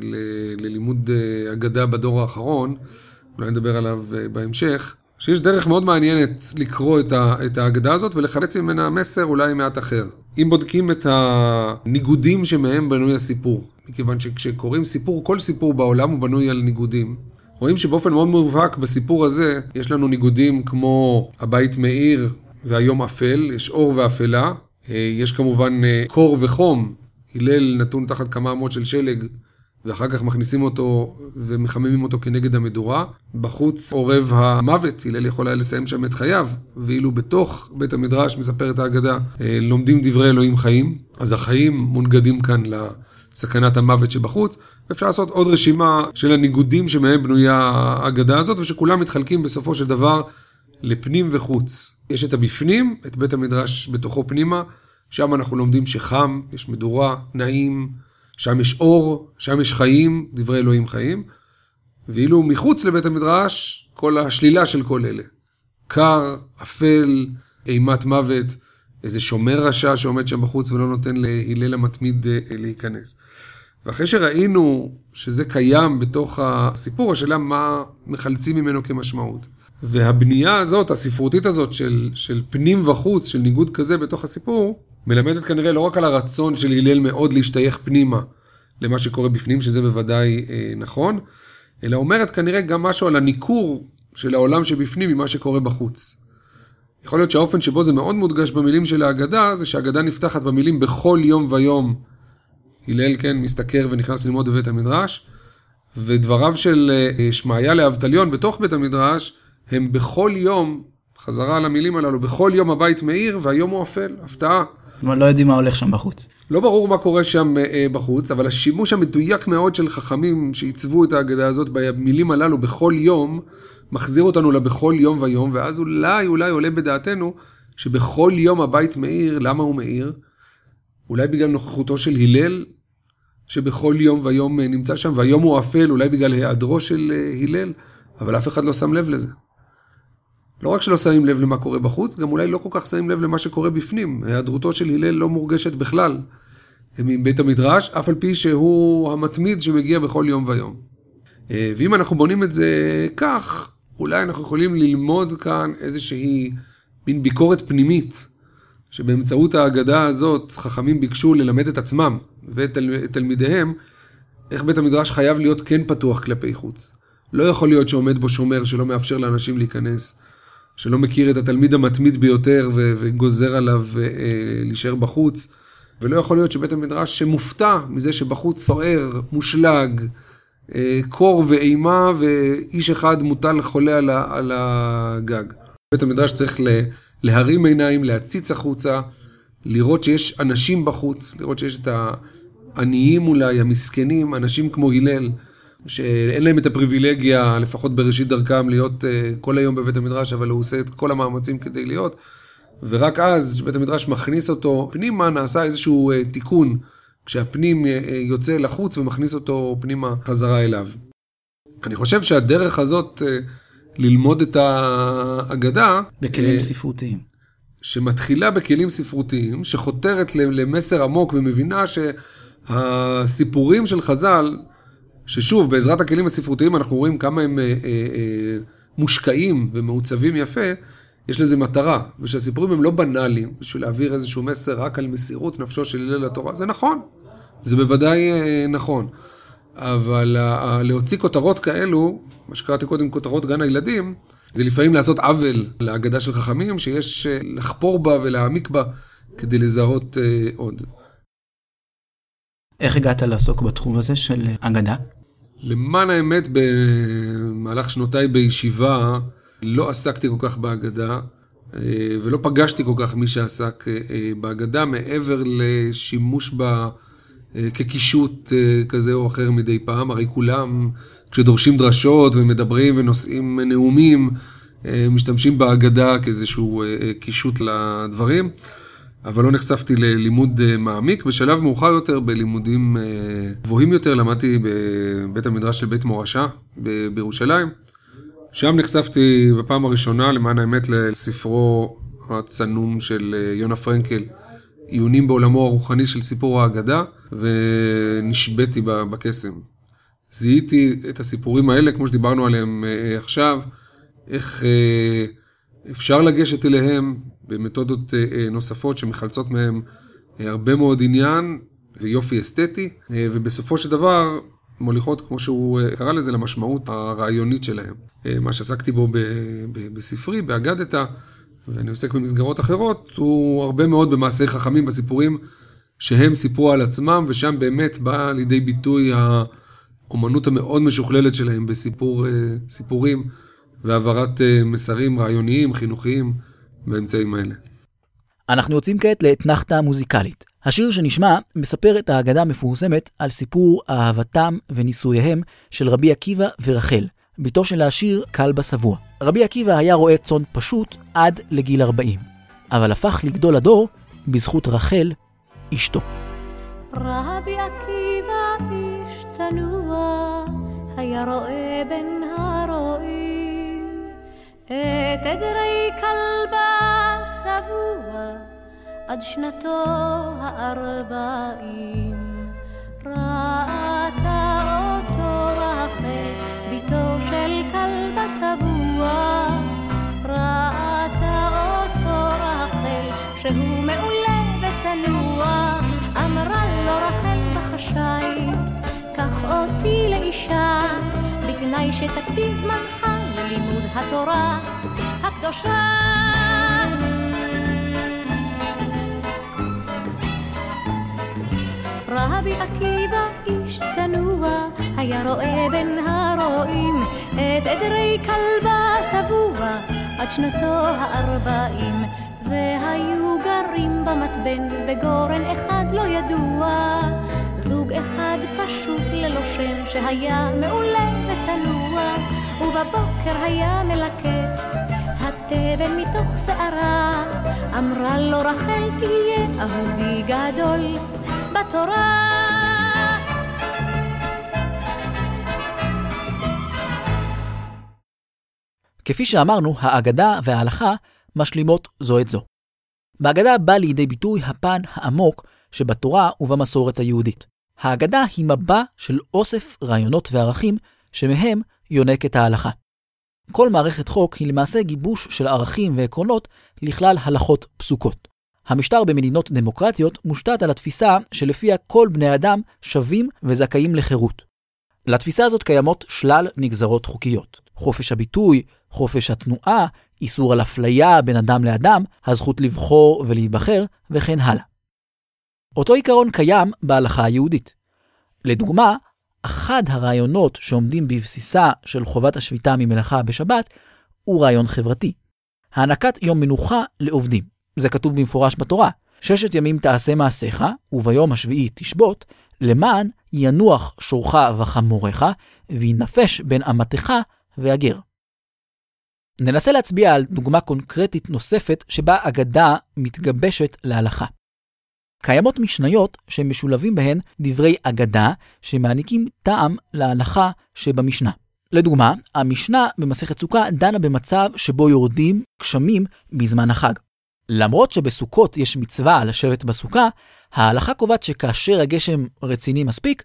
ללימוד אה, אגדה בדור האחרון, אולי נדבר עליו אה, בהמשך, שיש דרך מאוד מעניינת לקרוא את האגדה הזאת ולחלץ ממנה מסר אולי מעט אחר. אם בודקים את הניגודים שמהם בנוי הסיפור, מכיוון שכשקוראים סיפור, כל סיפור בעולם הוא בנוי על ניגודים. רואים שבאופן מאוד מובהק בסיפור הזה יש לנו ניגודים כמו הבית מאיר והיום אפל, יש אור ואפלה, יש כמובן קור וחום, הלל נתון תחת כמה אמות של שלג, ואחר כך מכניסים אותו ומחממים אותו כנגד המדורה. בחוץ עורב המוות, הלל יכול היה לסיים שם את חייו, ואילו בתוך בית המדרש, מספרת האגדה, אה, לומדים דברי אלוהים חיים, אז החיים מונגדים כאן לסכנת המוות שבחוץ. אפשר לעשות עוד רשימה של הניגודים שמהם בנויה האגדה הזאת, ושכולם מתחלקים בסופו של דבר לפנים וחוץ. יש את הבפנים, את בית המדרש בתוכו פנימה, שם אנחנו לומדים שחם, יש מדורה, נעים, שם יש אור, שם יש חיים, דברי אלוהים חיים. ואילו מחוץ לבית המדרש, כל השלילה של כל אלה. קר, אפל, אימת מוות, איזה שומר רשע שעומד שם בחוץ ולא נותן להלל המתמיד אה, להיכנס. ואחרי שראינו שזה קיים בתוך הסיפור, השאלה מה מחלצים ממנו כמשמעות. והבנייה הזאת, הספרותית הזאת של, של פנים וחוץ, של ניגוד כזה בתוך הסיפור, מלמדת כנראה לא רק על הרצון של הלל מאוד להשתייך פנימה למה שקורה בפנים, שזה בוודאי אה, נכון, אלא אומרת כנראה גם משהו על הניכור של העולם שבפנים ממה שקורה בחוץ. יכול להיות שהאופן שבו זה מאוד מודגש במילים של ההגדה, זה שההגדה נפתחת במילים בכל יום ויום. הלל, כן, מסתכר ונכנס ללמוד בבית המדרש, ודבריו של אה, שמעיה לאבטליון בתוך בית המדרש, הם בכל יום, חזרה על המילים הללו, בכל יום הבית מאיר והיום הוא אפל, הפתעה. לא יודעים מה הולך שם בחוץ. לא ברור מה קורה שם אה, בחוץ, אבל השימוש המדויק מאוד של חכמים שעיצבו את ההגדה הזאת במילים הללו בכל יום, מחזיר אותנו לבכל יום ויום, ואז אולי, אולי עולה בדעתנו שבכל יום הבית מאיר, למה הוא מאיר? אולי בגלל נוכחותו של הלל, שבכל יום ויום אה, נמצא שם, והיום הוא אפל, אולי בגלל היעדרו של אה, הלל, אבל אף אחד לא שם לב לזה. לא רק שלא שמים לב למה קורה בחוץ, גם אולי לא כל כך שמים לב למה שקורה בפנים. היעדרותו של הלל לא מורגשת בכלל מבית המדרש, אף על פי שהוא המתמיד שמגיע בכל יום ויום. אה, ואם אנחנו בונים את זה כך, אולי אנחנו יכולים ללמוד כאן איזושהי מין ביקורת פנימית, שבאמצעות ההגדה הזאת חכמים ביקשו ללמד את עצמם ואת תלמידיהם, איך בית המדרש חייב להיות כן פתוח כלפי חוץ. לא יכול להיות שעומד בו שומר שלא מאפשר לאנשים להיכנס. שלא מכיר את התלמיד המתמיד ביותר ו- וגוזר עליו אה, להישאר בחוץ. ולא יכול להיות שבית המדרש שמופתע מזה שבחוץ סוער, מושלג, אה, קור ואימה, ואיש אחד מוטל חולה על, ה- על הגג. בית המדרש צריך להרים עיניים, להציץ החוצה, לראות שיש אנשים בחוץ, לראות שיש את העניים אולי, המסכנים, אנשים כמו הלל. שאין להם את הפריבילגיה, לפחות בראשית דרכם, להיות uh, כל היום בבית המדרש, אבל הוא עושה את כל המאמצים כדי להיות. ורק אז, כשבית המדרש מכניס אותו פנימה, נעשה איזשהו uh, תיקון, כשהפנים uh, יוצא לחוץ ומכניס אותו פנימה חזרה אליו. אני חושב שהדרך הזאת ללמוד את ההגדה... בכלים ספרותיים. שמתחילה בכלים ספרותיים, שחותרת למסר עמוק ומבינה שהסיפורים של חז"ל ששוב, בעזרת הכלים הספרותיים אנחנו רואים כמה הם אה, אה, אה, מושקעים ומעוצבים יפה, יש לזה מטרה, ושהסיפורים הם לא בנאליים, בשביל להעביר איזשהו מסר רק על מסירות נפשו של הלל לתורה, זה נכון, זה בוודאי אה, נכון. אבל אה, להוציא כותרות כאלו, מה שקראתי קודם כותרות גן הילדים, זה לפעמים לעשות עוול להגדה של חכמים, שיש אה, לחפור בה ולהעמיק בה כדי לזהות אה, עוד. איך הגעת לעסוק בתחום הזה של אגדה? למען האמת, במהלך שנותיי בישיבה, לא עסקתי כל כך בהגדה, אה, ולא פגשתי כל כך מי שעסק אה, בהגדה, מעבר לשימוש בה כקישוט כזה או אחר מדי פעם. הרי כולם, כשדורשים דרשות ומדברים ונושאים נאומים, משתמשים בהגדה כאיזשהו קישוט לדברים. אבל לא נחשפתי ללימוד אה, מעמיק. בשלב מאוחר יותר, בלימודים אה, גבוהים יותר, למדתי בבית המדרש של בית מורשה בירושלים. שם נחשפתי בפעם הראשונה, למען האמת, לספרו הצנום של אה, יונה פרנקל, עיונים בעולמו הרוחני של סיפור האגדה, ונשבתי בקסם. זיהיתי את הסיפורים האלה, כמו שדיברנו עליהם עכשיו, איך אפשר לגשת אליהם במתודות אה, אה, נוספות שמחלצות מהם אה, הרבה מאוד עניין ויופי אסתטי, ובסופו של דבר מוליכות, כמו שהוא קרא לזה, למשמעות הרעיונית שלהם. מה שעסקתי בו בספרי, באגדתה, ואני עוסק במסגרות אחרות, הוא הרבה מאוד במעשי חכמים, בסיפורים שהם סיפרו על עצמם, ושם באמת באה לידי ביטוי האומנות המאוד משוכללת שלהם בסיפור, סיפורים והעברת מסרים רעיוניים, חינוכיים. באמצעים האלה. אנחנו יוצאים כעת לאתנחתא מוזיקלית. השיר שנשמע מספר את האגדה המפורסמת על סיפור אהבתם ונישואיהם של רבי עקיבא ורחל, בתו של העשיר כלבא שבוע. רבי עקיבא היה רועה צאן פשוט עד לגיל 40, אבל הפך לגדול הדור בזכות רחל, אשתו. רבי עקיבא איש צנוע, היה רועה בין הרועים, את עדרי כלבה שבוע עד שנתו הארבעים. ראתה אותו רחל, בתו של כלבה שבוע. ראתה אותו רחל, שהוא מעולה וצנוע. אמרה לו רחל בחשאי, קח אותי לאישה, בתנאי שתקדיש זמנך ללימוד התורה הקדושה. רבי עקיבא איש צנוע, היה רואה בין הרועים את עדרי כלבה שבוע עד שנתו הארבעים. והיו גרים במתבן בגורן אחד לא ידוע, זוג אחד פשוט ללא שם שהיה מעולה וצנוע, ובבוקר היה מלקט התבן מתוך שערה, אמרה לו רחל תהיה אהובי גדול. בתורה. כפי שאמרנו, האגדה וההלכה משלימות זו את זו. בהגדה בא לידי ביטוי הפן העמוק שבתורה ובמסורת היהודית. האגדה היא מבע של אוסף רעיונות וערכים שמהם יונקת ההלכה. כל מערכת חוק היא למעשה גיבוש של ערכים ועקרונות לכלל הלכות פסוקות. המשטר במדינות דמוקרטיות מושתת על התפיסה שלפיה כל בני אדם שווים וזכאים לחירות. לתפיסה הזאת קיימות שלל נגזרות חוקיות. חופש הביטוי, חופש התנועה, איסור על אפליה בין אדם לאדם, הזכות לבחור ולהיבחר, וכן הלאה. אותו עיקרון קיים בהלכה היהודית. לדוגמה, אחד הרעיונות שעומדים בבסיסה של חובת השביתה ממלאכה בשבת הוא רעיון חברתי. הענקת יום מנוחה לעובדים. זה כתוב במפורש בתורה. ששת ימים תעשה מעשיך, וביום השביעי תשבות, למען ינוח שורך וחמורך, וינפש בין אמתך והגר. ננסה להצביע על דוגמה קונקרטית נוספת שבה אגדה מתגבשת להלכה. קיימות משניות שמשולבים בהן דברי אגדה שמעניקים טעם להלכה שבמשנה. לדוגמה, המשנה במסכת סוכה דנה במצב שבו יורדים גשמים בזמן החג. למרות שבסוכות יש מצווה לשבת בסוכה, ההלכה קובעת שכאשר הגשם רציני מספיק,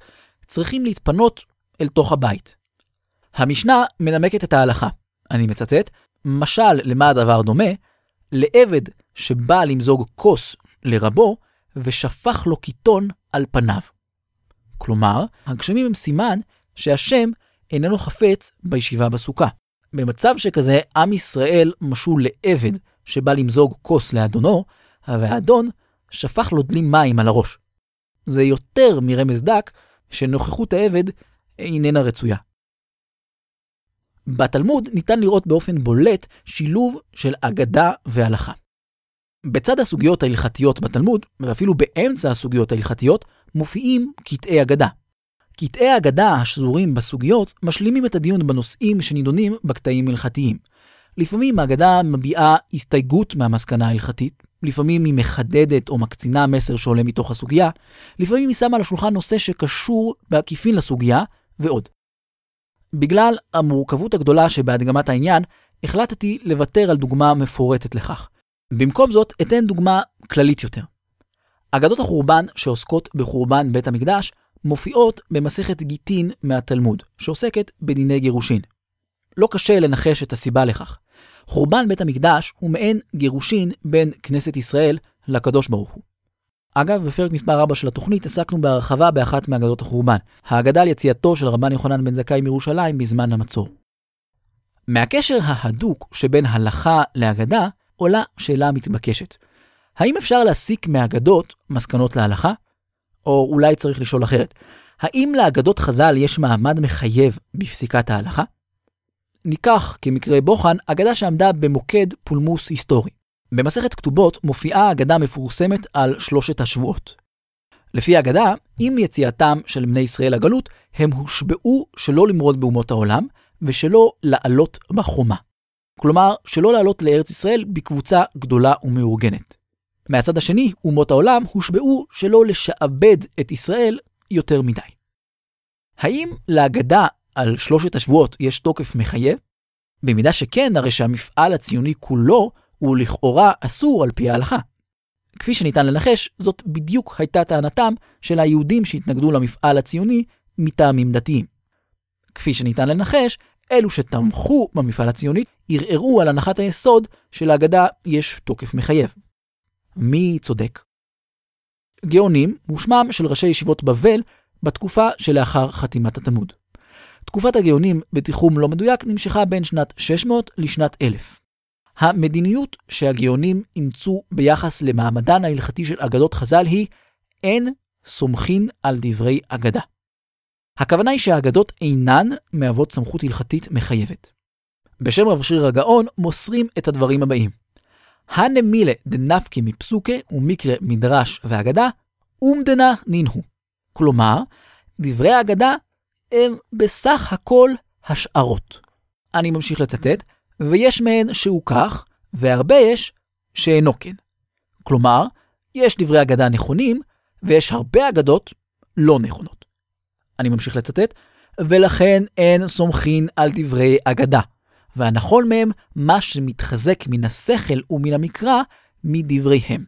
צריכים להתפנות אל תוך הבית. המשנה מנמקת את ההלכה. אני מצטט, משל למה הדבר דומה? לעבד שבא למזוג כוס לרבו, ושפך לו קיטון על פניו. כלומר, הגשמים הם סימן שהשם איננו חפץ בישיבה בסוכה. במצב שכזה, עם ישראל משול לעבד שבא למזוג כוס לאדונו, והאדון שפך לו דלי מים על הראש. זה יותר מרמז דק שנוכחות העבד איננה רצויה. בתלמוד ניתן לראות באופן בולט שילוב של אגדה והלכה. בצד הסוגיות ההלכתיות בתלמוד, ואפילו באמצע הסוגיות ההלכתיות, מופיעים קטעי אגדה. קטעי האגדה השזורים בסוגיות משלימים את הדיון בנושאים שנידונים בקטעים הלכתיים. לפעמים האגדה מביעה הסתייגות מהמסקנה ההלכתית, לפעמים היא מחדדת או מקצינה מסר שעולה מתוך הסוגיה, לפעמים היא שמה על השולחן נושא שקשור בעקיפין לסוגיה, ועוד. בגלל המורכבות הגדולה שבהדגמת העניין, החלטתי לוותר על דוגמה מפורטת לכך. במקום זאת, אתן דוגמה כללית יותר. אגדות החורבן שעוסקות בחורבן בית המקדש מופיעות במסכת גיטין מהתלמוד, שעוסקת בדיני גירושין. לא קשה לנחש את הסיבה לכך. חורבן בית המקדש הוא מעין גירושין בין כנסת ישראל לקדוש ברוך הוא. אגב, בפרק מספר 4 של התוכנית עסקנו בהרחבה באחת מאגדות החורבן, האגדה על יציאתו של רבן יוחנן בן זכאי מירושלים בזמן המצור. מהקשר ההדוק שבין הלכה לאגדה עולה שאלה מתבקשת. האם אפשר להסיק מאגדות מסקנות להלכה? או אולי צריך לשאול אחרת, האם לאגדות חז"ל יש מעמד מחייב בפסיקת ההלכה? ניקח כמקרה בוחן אגדה שעמדה במוקד פולמוס היסטורי. במסכת כתובות מופיעה אגדה מפורסמת על שלושת השבועות. לפי האגדה, עם יציאתם של בני ישראל לגלות, הם הושבעו שלא למרוד באומות העולם, ושלא לעלות בחומה. כלומר, שלא לעלות לארץ ישראל בקבוצה גדולה ומאורגנת. מהצד השני, אומות העולם הושבעו שלא לשעבד את ישראל יותר מדי. האם להגדה על שלושת השבועות יש תוקף מחייב? במידה שכן, הרי שהמפעל הציוני כולו הוא לכאורה אסור על פי ההלכה. כפי שניתן לנחש, זאת בדיוק הייתה טענתם של היהודים שהתנגדו למפעל הציוני מטעמים דתיים. כפי שניתן לנחש, אלו שתמכו במפעל הציוני ערערו על הנחת היסוד שלהגדה יש תוקף מחייב. מי צודק? גאונים הוא שמם של ראשי ישיבות בבל בתקופה שלאחר חתימת התלמוד. תקופת הגאונים בתיחום לא מדויק נמשכה בין שנת 600 לשנת 1000. המדיניות שהגאונים אימצו ביחס למעמדן ההלכתי של אגדות חז"ל היא אין סומכין על דברי אגדה. הכוונה היא שהאגדות אינן מהוות סמכות הלכתית מחייבת. בשם רב שריר הגאון מוסרים את הדברים הבאים: הנמילה דנפקי מפסוקה ומקרה מדרש ואגדה, אומדנה נינו. כלומר, דברי האגדה הם בסך הכל השערות. אני ממשיך לצטט, ויש מהן שהוא כך, והרבה יש שאינו כן. כלומר, יש דברי אגדה נכונים, ויש הרבה אגדות לא נכונות. אני ממשיך לצטט, ולכן אין סומכין על דברי אגדה. והנכון מהם מה שמתחזק מן השכל ומן המקרא מדבריהם.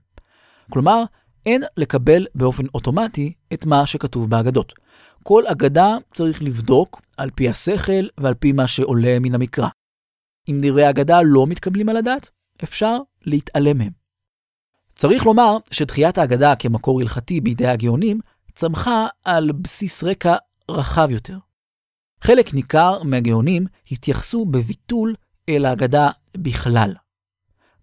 כלומר, אין לקבל באופן אוטומטי את מה שכתוב באגדות. כל אגדה צריך לבדוק על פי השכל ועל פי מה שעולה מן המקרא. אם דברי האגדה לא מתקבלים על הדעת, אפשר להתעלם מהם. צריך לומר שדחיית האגדה כמקור הלכתי בידי הגאונים צמחה על בסיס רקע רחב יותר. חלק ניכר מהגאונים התייחסו בביטול אל האגדה בכלל.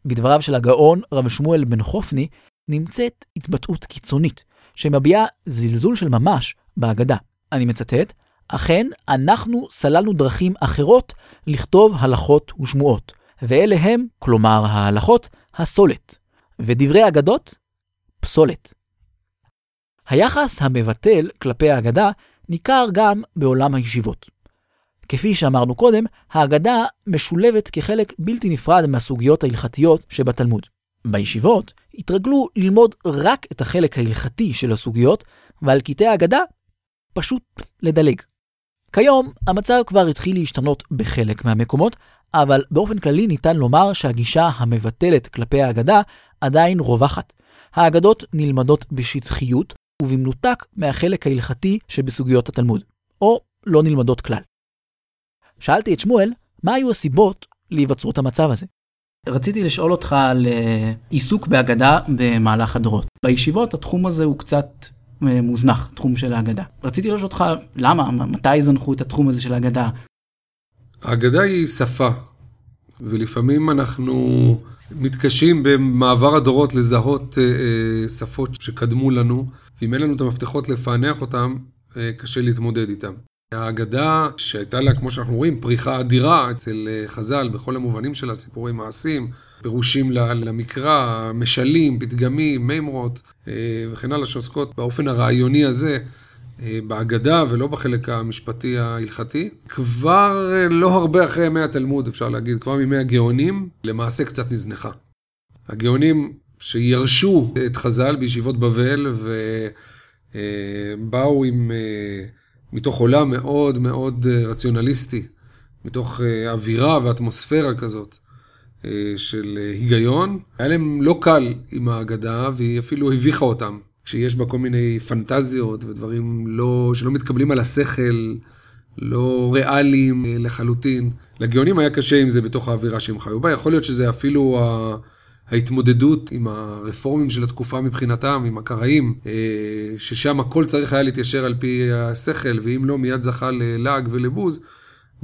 בדבריו של הגאון רב שמואל בן חופני נמצאת התבטאות קיצונית, שמביעה זלזול של ממש באגדה. אני מצטט, אכן, אנחנו סללנו דרכים אחרות לכתוב הלכות ושמועות, ואלה הם, כלומר ההלכות, הסולת, ודברי אגדות, פסולת. היחס המבטל כלפי האגדה ניכר גם בעולם הישיבות. כפי שאמרנו קודם, ההגדה משולבת כחלק בלתי נפרד מהסוגיות ההלכתיות שבתלמוד. בישיבות התרגלו ללמוד רק את החלק ההלכתי של הסוגיות, ועל קטעי ההגדה פשוט לדלג. כיום המצב כבר התחיל להשתנות בחלק מהמקומות, אבל באופן כללי ניתן לומר שהגישה המבטלת כלפי ההגדה עדיין רווחת. האגדות נלמדות בשטחיות ובמנותק מהחלק ההלכתי שבסוגיות התלמוד, או לא נלמדות כלל. שאלתי את שמואל, מה היו הסיבות להיווצרות המצב הזה? רציתי לשאול אותך על אה, עיסוק בהגדה במהלך הדורות. בישיבות התחום הזה הוא קצת אה, מוזנח, תחום של ההגדה. רציתי לשאול אותך למה, מתי זנחו את התחום הזה של ההגדה? ההגדה היא שפה, ולפעמים אנחנו מתקשים במעבר הדורות לזהות אה, שפות שקדמו לנו, ואם אין לנו את המפתחות לפענח אותם, אה, קשה להתמודד איתם. האגדה שהייתה לה, כמו שאנחנו רואים, פריחה אדירה אצל אה, חז"ל בכל המובנים שלה, סיפורי מעשים, פירושים למקרא, משלים, פתגמים, מימרות אה, וכן הלאה, שעוסקות באופן הרעיוני הזה בהגדה ולא בחלק המשפטי ההלכתי. כבר לא הרבה אחרי ימי התלמוד, אפשר להגיד, כבר מימי הגאונים, למעשה קצת נזנחה. הגאונים שירשו את חז"ל בישיבות בבל ובאו עם... מתוך עולם מאוד מאוד אה, רציונליסטי, מתוך אה, אווירה ואטמוספירה כזאת אה, של היגיון. היה להם לא קל עם ההגדה, והיא אפילו הביכה אותם, כשיש בה כל מיני פנטזיות ודברים לא, שלא מתקבלים על השכל, לא ריאליים לחלוטין. לגאונים היה קשה עם זה בתוך האווירה שהם חיו בה, יכול להיות שזה אפילו ה... ההתמודדות עם הרפורמים של התקופה מבחינתם, עם הקראים, אה, ששם הכל צריך היה להתיישר על פי השכל, ואם לא מיד זכה ללעג ולבוז,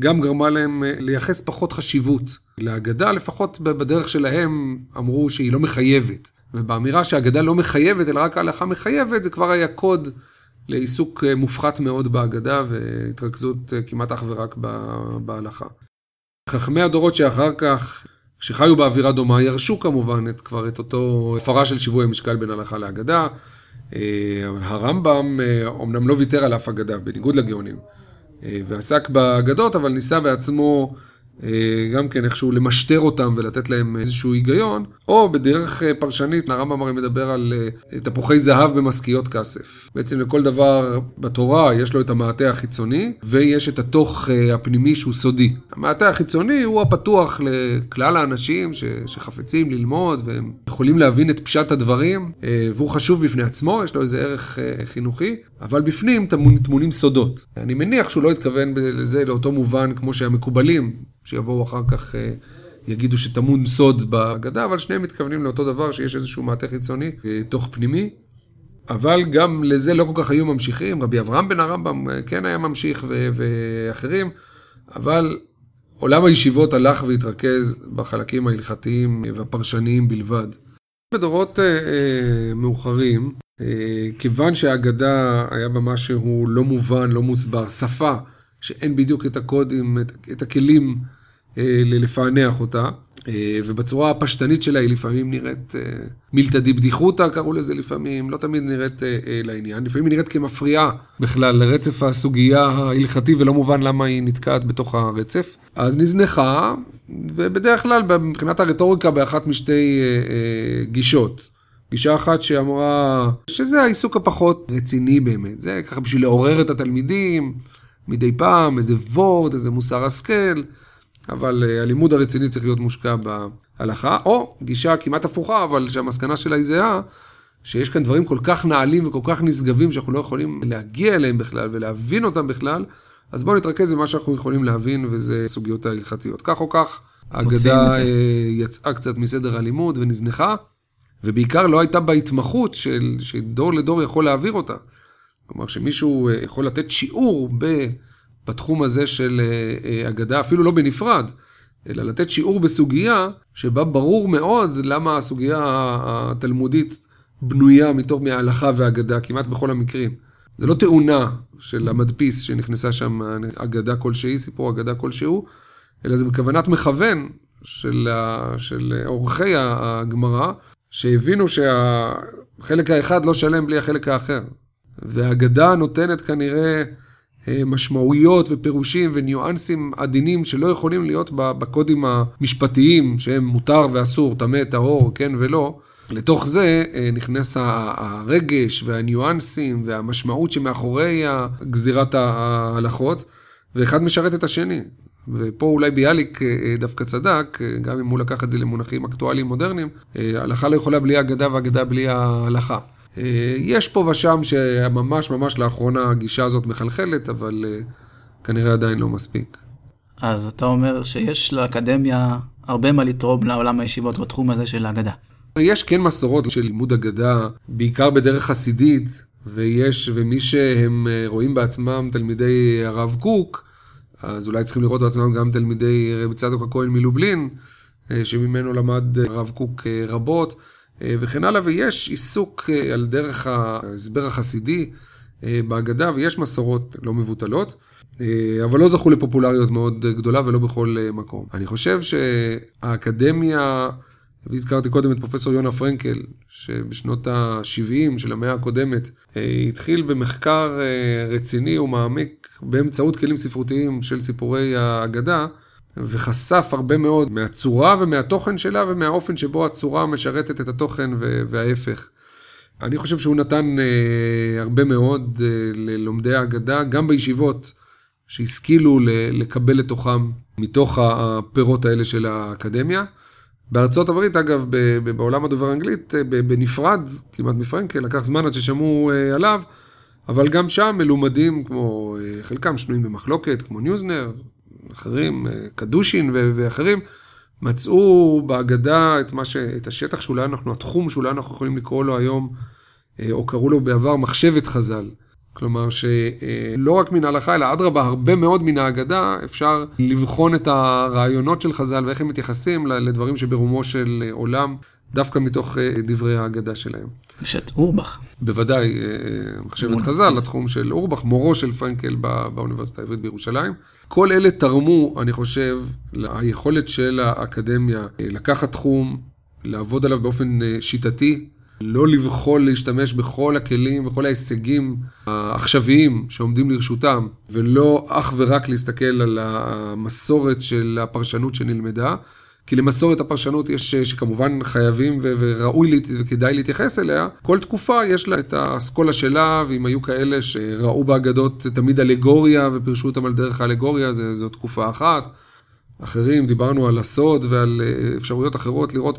גם גרמה להם אה, לייחס פחות חשיבות להגדה, לפחות בדרך שלהם אמרו שהיא לא מחייבת. ובאמירה שהאגדה לא מחייבת, אלא רק ההלכה מחייבת, זה כבר היה קוד לעיסוק אה, מופחת מאוד בהגדה והתרכזות כמעט אך ורק בהלכה. חכמי הדורות שאחר כך שחיו באווירה דומה, ירשו כמובן את, כבר את אותו הפרה של שיווי המשקל בין הלכה לאגדה. אה, אבל הרמב"ם אומנם אה, לא ויתר על אף אגדה, בניגוד לגאונים, אה, ועסק באגדות, אבל ניסה בעצמו גם כן איכשהו למשטר אותם ולתת להם איזשהו היגיון, או בדרך אה, פרשנית, הרמב"ם הרי מדבר על אה, תפוחי זהב במשכיות כסף. בעצם לכל דבר בתורה יש לו את המעטה החיצוני, ויש את התוך הפנימי שהוא סודי. המעטה החיצוני הוא הפתוח לכלל האנשים ש, שחפצים ללמוד, והם יכולים להבין את פשט הדברים, והוא חשוב בפני עצמו, יש לו איזה ערך חינוכי, אבל בפנים טמונים סודות. אני מניח שהוא לא התכוון לזה לאותו מובן כמו שהמקובלים. שיבואו אחר כך, אה, יגידו שטמון סוד בהגדה, אבל שניהם מתכוונים לאותו דבר, שיש איזשהו מעטה חיצוני, אה, תוך פנימי. אבל גם לזה לא כל כך היו ממשיכים, רבי אברהם בן הרמב"ם אה, כן היה ממשיך ו- ואחרים, אבל עולם הישיבות הלך והתרכז בחלקים ההלכתיים והפרשניים בלבד. בדורות אה, אה, מאוחרים, אה, כיוון שהאגדה היה בה משהו לא מובן, לא מוסבר, שפה שאין בדיוק את הקודים, את, את הכלים לפענח אותה, אה, ובצורה הפשטנית שלה היא לפעמים נראית אה, מילתא דיבדיחותא, קראו לזה לפעמים, לא תמיד נראית אה, אה, לעניין, לפעמים היא נראית כמפריעה בכלל לרצף הסוגיה ההלכתי ולא מובן למה היא נתקעת בתוך הרצף. אז נזנחה, ובדרך כלל מבחינת הרטוריקה באחת משתי אה, אה, גישות. גישה אחת שאמרה שזה העיסוק הפחות רציני באמת, זה ככה בשביל לעורר את התלמידים. מדי פעם, איזה וורד, איזה מוסר השכל, אבל uh, הלימוד הרציני צריך להיות מושקע בהלכה, או גישה כמעט הפוכה, אבל שהמסקנה שלה היא זהה, שיש כאן דברים כל כך נעלים וכל כך נשגבים שאנחנו לא יכולים להגיע אליהם בכלל ולהבין אותם בכלל, אז בואו נתרכז במה שאנחנו יכולים להבין, וזה סוגיות ההלכתיות. כך או כך, האגדה אה, יצאה קצת מסדר הלימוד ונזנחה, ובעיקר לא הייתה בה התמחות של, שדור לדור יכול להעביר אותה. כלומר, שמישהו אה, יכול לתת שיעור בתחום הזה של אה, אה, אגדה, אפילו לא בנפרד, אלא לתת שיעור בסוגיה שבה ברור מאוד למה הסוגיה התלמודית בנויה מתוך מההלכה והאגדה, כמעט בכל המקרים. זה לא תאונה של המדפיס שנכנסה שם אגדה כלשהי, סיפור אגדה כלשהו, אלא זה בכוונת מכוון של, של עורכי הגמרא, שהבינו שהחלק האחד לא שלם בלי החלק האחר. והאגדה נותנת כנראה אה, משמעויות ופירושים וניואנסים עדינים שלא יכולים להיות בקודים המשפטיים שהם מותר ואסור, טמא, טהור, כן ולא. לתוך זה אה, נכנס הרגש והניואנסים והמשמעות שמאחורי גזירת ההלכות, ואחד משרת את השני. ופה אולי ביאליק אה, דווקא צדק, גם אם הוא לקח את זה למונחים אקטואליים מודרניים, הלכה לא יכולה בלי אגדה ואגדה בלי ההלכה. אה, יש פה ושם שממש ממש לאחרונה הגישה הזאת מחלחלת, אבל אה, כנראה עדיין לא מספיק. אז אתה אומר שיש לאקדמיה הרבה מה לתרום לעולם הישיבות בתחום הזה של האגדה. יש כן מסורות של לימוד אגדה, בעיקר בדרך חסידית, ויש, ומי שהם אה, רואים בעצמם תלמידי הרב קוק, אז אולי צריכים לראות בעצמם גם תלמידי רבי צדוק הכהן מלובלין, שממנו למד הרב קוק רבות. אה, וכן הלאה, ויש עיסוק אה, על דרך ההסבר החסידי אה, בהגדה, ויש מסורות לא מבוטלות. אבל לא זכו לפופולריות מאוד גדולה ולא בכל מקום. אני חושב שהאקדמיה, והזכרתי קודם את פרופסור יונה פרנקל, שבשנות ה-70 של המאה הקודמת התחיל במחקר רציני ומעמיק באמצעות כלים ספרותיים של סיפורי האגדה. וחשף הרבה מאוד מהצורה ומהתוכן שלה ומהאופן שבו הצורה משרתת את התוכן וההפך. אני חושב שהוא נתן אה, הרבה מאוד אה, ללומדי האגדה, גם בישיבות, שהשכילו לקבל לתוכם מתוך הפירות האלה של האקדמיה. בארצות הברית, אגב, בעולם הדובר האנגלית, אה, בנפרד, כמעט מפרנקל, לקח זמן עד ששמעו אה, עליו, אבל גם שם מלומדים כמו, אה, חלקם שנויים במחלוקת, כמו ניוזנר, אחרים, קדושין ואחרים, מצאו בהגדה את, ש... את השטח שאולי אנחנו, התחום שאולי אנחנו יכולים לקרוא לו היום, או קראו לו בעבר מחשבת חז"ל. כלומר שלא רק מן ההלכה, אלא אדרבה, הרבה מאוד מן ההגדה, אפשר לבחון את הרעיונות של חז"ל ואיך הם מתייחסים לדברים שברומו של עולם, דווקא מתוך אה, דברי ההגדה שלהם. יש את אורבך. בוודאי, אה, מחשבת חז"ל, לתחום של אורבך, מורו של פרנקל באוניברסיטה העברית בירושלים. כל אלה תרמו, אני חושב, ליכולת של האקדמיה אה, לקחת תחום, לעבוד עליו באופן שיטתי. לא לבחול להשתמש בכל הכלים, בכל ההישגים העכשוויים שעומדים לרשותם, ולא אך ורק להסתכל על המסורת של הפרשנות שנלמדה. כי למסורת הפרשנות יש, שכמובן חייבים וראוי וכדאי להתייחס אליה, כל תקופה יש לה את האסכולה שלה, ואם היו כאלה שראו באגדות תמיד אלגוריה ופירשו אותם על דרך האלגוריה, זו תקופה אחת. אחרים, דיברנו על הסוד ועל אה, אפשרויות אחרות לראות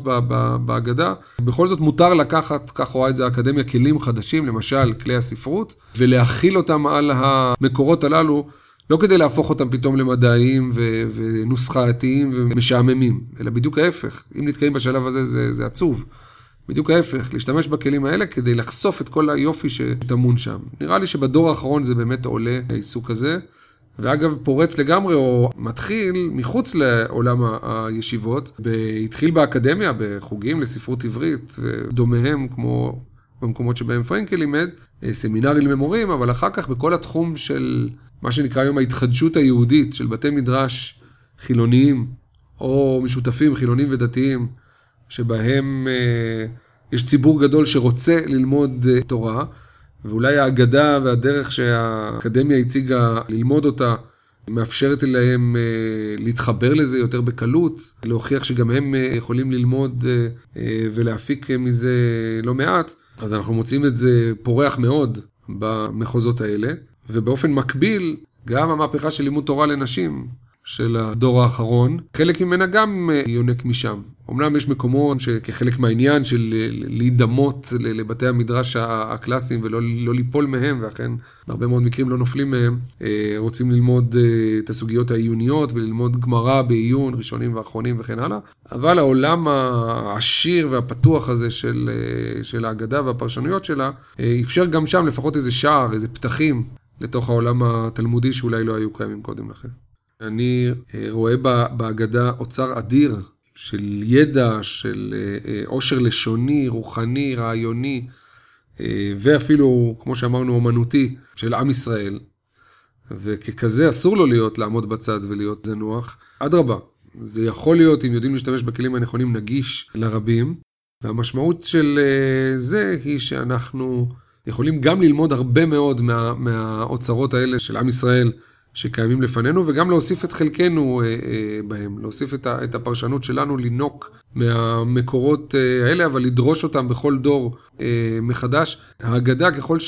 בהגדה. בכל זאת מותר לקחת, כך רואה את זה האקדמיה, כלים חדשים, למשל כלי הספרות, ולהכיל אותם על המקורות הללו, לא כדי להפוך אותם פתאום למדעיים ו- ונוסחאתיים ומשעממים, אלא בדיוק ההפך. אם נתקעים בשלב הזה זה, זה עצוב. בדיוק ההפך, להשתמש בכלים האלה כדי לחשוף את כל היופי שטמון שם. נראה לי שבדור האחרון זה באמת עולה, העיסוק הזה. ואגב, פורץ לגמרי, או מתחיל מחוץ לעולם הישיבות, התחיל באקדמיה, בחוגים לספרות עברית, ודומיהם, כמו במקומות שבהם פרנקל לימד, אה, סמינרים למורים, אבל אחר כך בכל התחום של מה שנקרא היום ההתחדשות היהודית, של בתי מדרש חילוניים, או משותפים חילונים ודתיים, שבהם אה, יש ציבור גדול שרוצה ללמוד אה, תורה. ואולי האגדה והדרך שהאקדמיה הציגה ללמוד אותה, מאפשרת להם אה, להתחבר לזה יותר בקלות, להוכיח שגם הם אה, יכולים ללמוד אה, ולהפיק מזה לא מעט, אז אנחנו מוצאים את זה פורח מאוד במחוזות האלה. ובאופן מקביל, גם המהפכה של לימוד תורה לנשים, של הדור האחרון, חלק ממנה גם אה, יונק משם. אמנם יש מקומות שכחלק מהעניין של אה, להידמות לבתי המדרש הקלאסיים ולא לא ליפול מהם, ואכן בהרבה מאוד מקרים לא נופלים מהם, אה, רוצים ללמוד את הסוגיות העיוניות וללמוד גמרא בעיון, ראשונים ואחרונים וכן הלאה, אבל העולם העשיר והפתוח הזה של, של ההגדה והפרשנויות שלה, אפשר גם שם לפחות איזה שער, איזה פתחים לתוך העולם התלמודי שאולי לא היו קיימים קודם לכן. אני אה, רואה בהגדה אוצר אדיר של ידע, של אה, אה, עושר לשוני, רוחני, רעיוני, ואפילו, כמו שאמרנו, אומנותי של עם ישראל. וככזה אסור לו להיות, לעמוד בצד ולהיות זנוח. אדרבה, זה יכול להיות, אם יודעים להשתמש בכלים הנכונים, נגיש לרבים. והמשמעות של זה היא שאנחנו יכולים גם ללמוד הרבה מאוד מה, מהאוצרות האלה של עם ישראל. שקיימים לפנינו, וגם להוסיף את חלקנו אה, אה, בהם, להוסיף את, ה, את הפרשנות שלנו, לינוק מהמקורות אה, האלה, אבל לדרוש אותם בכל דור אה, מחדש. ההגדה, ככל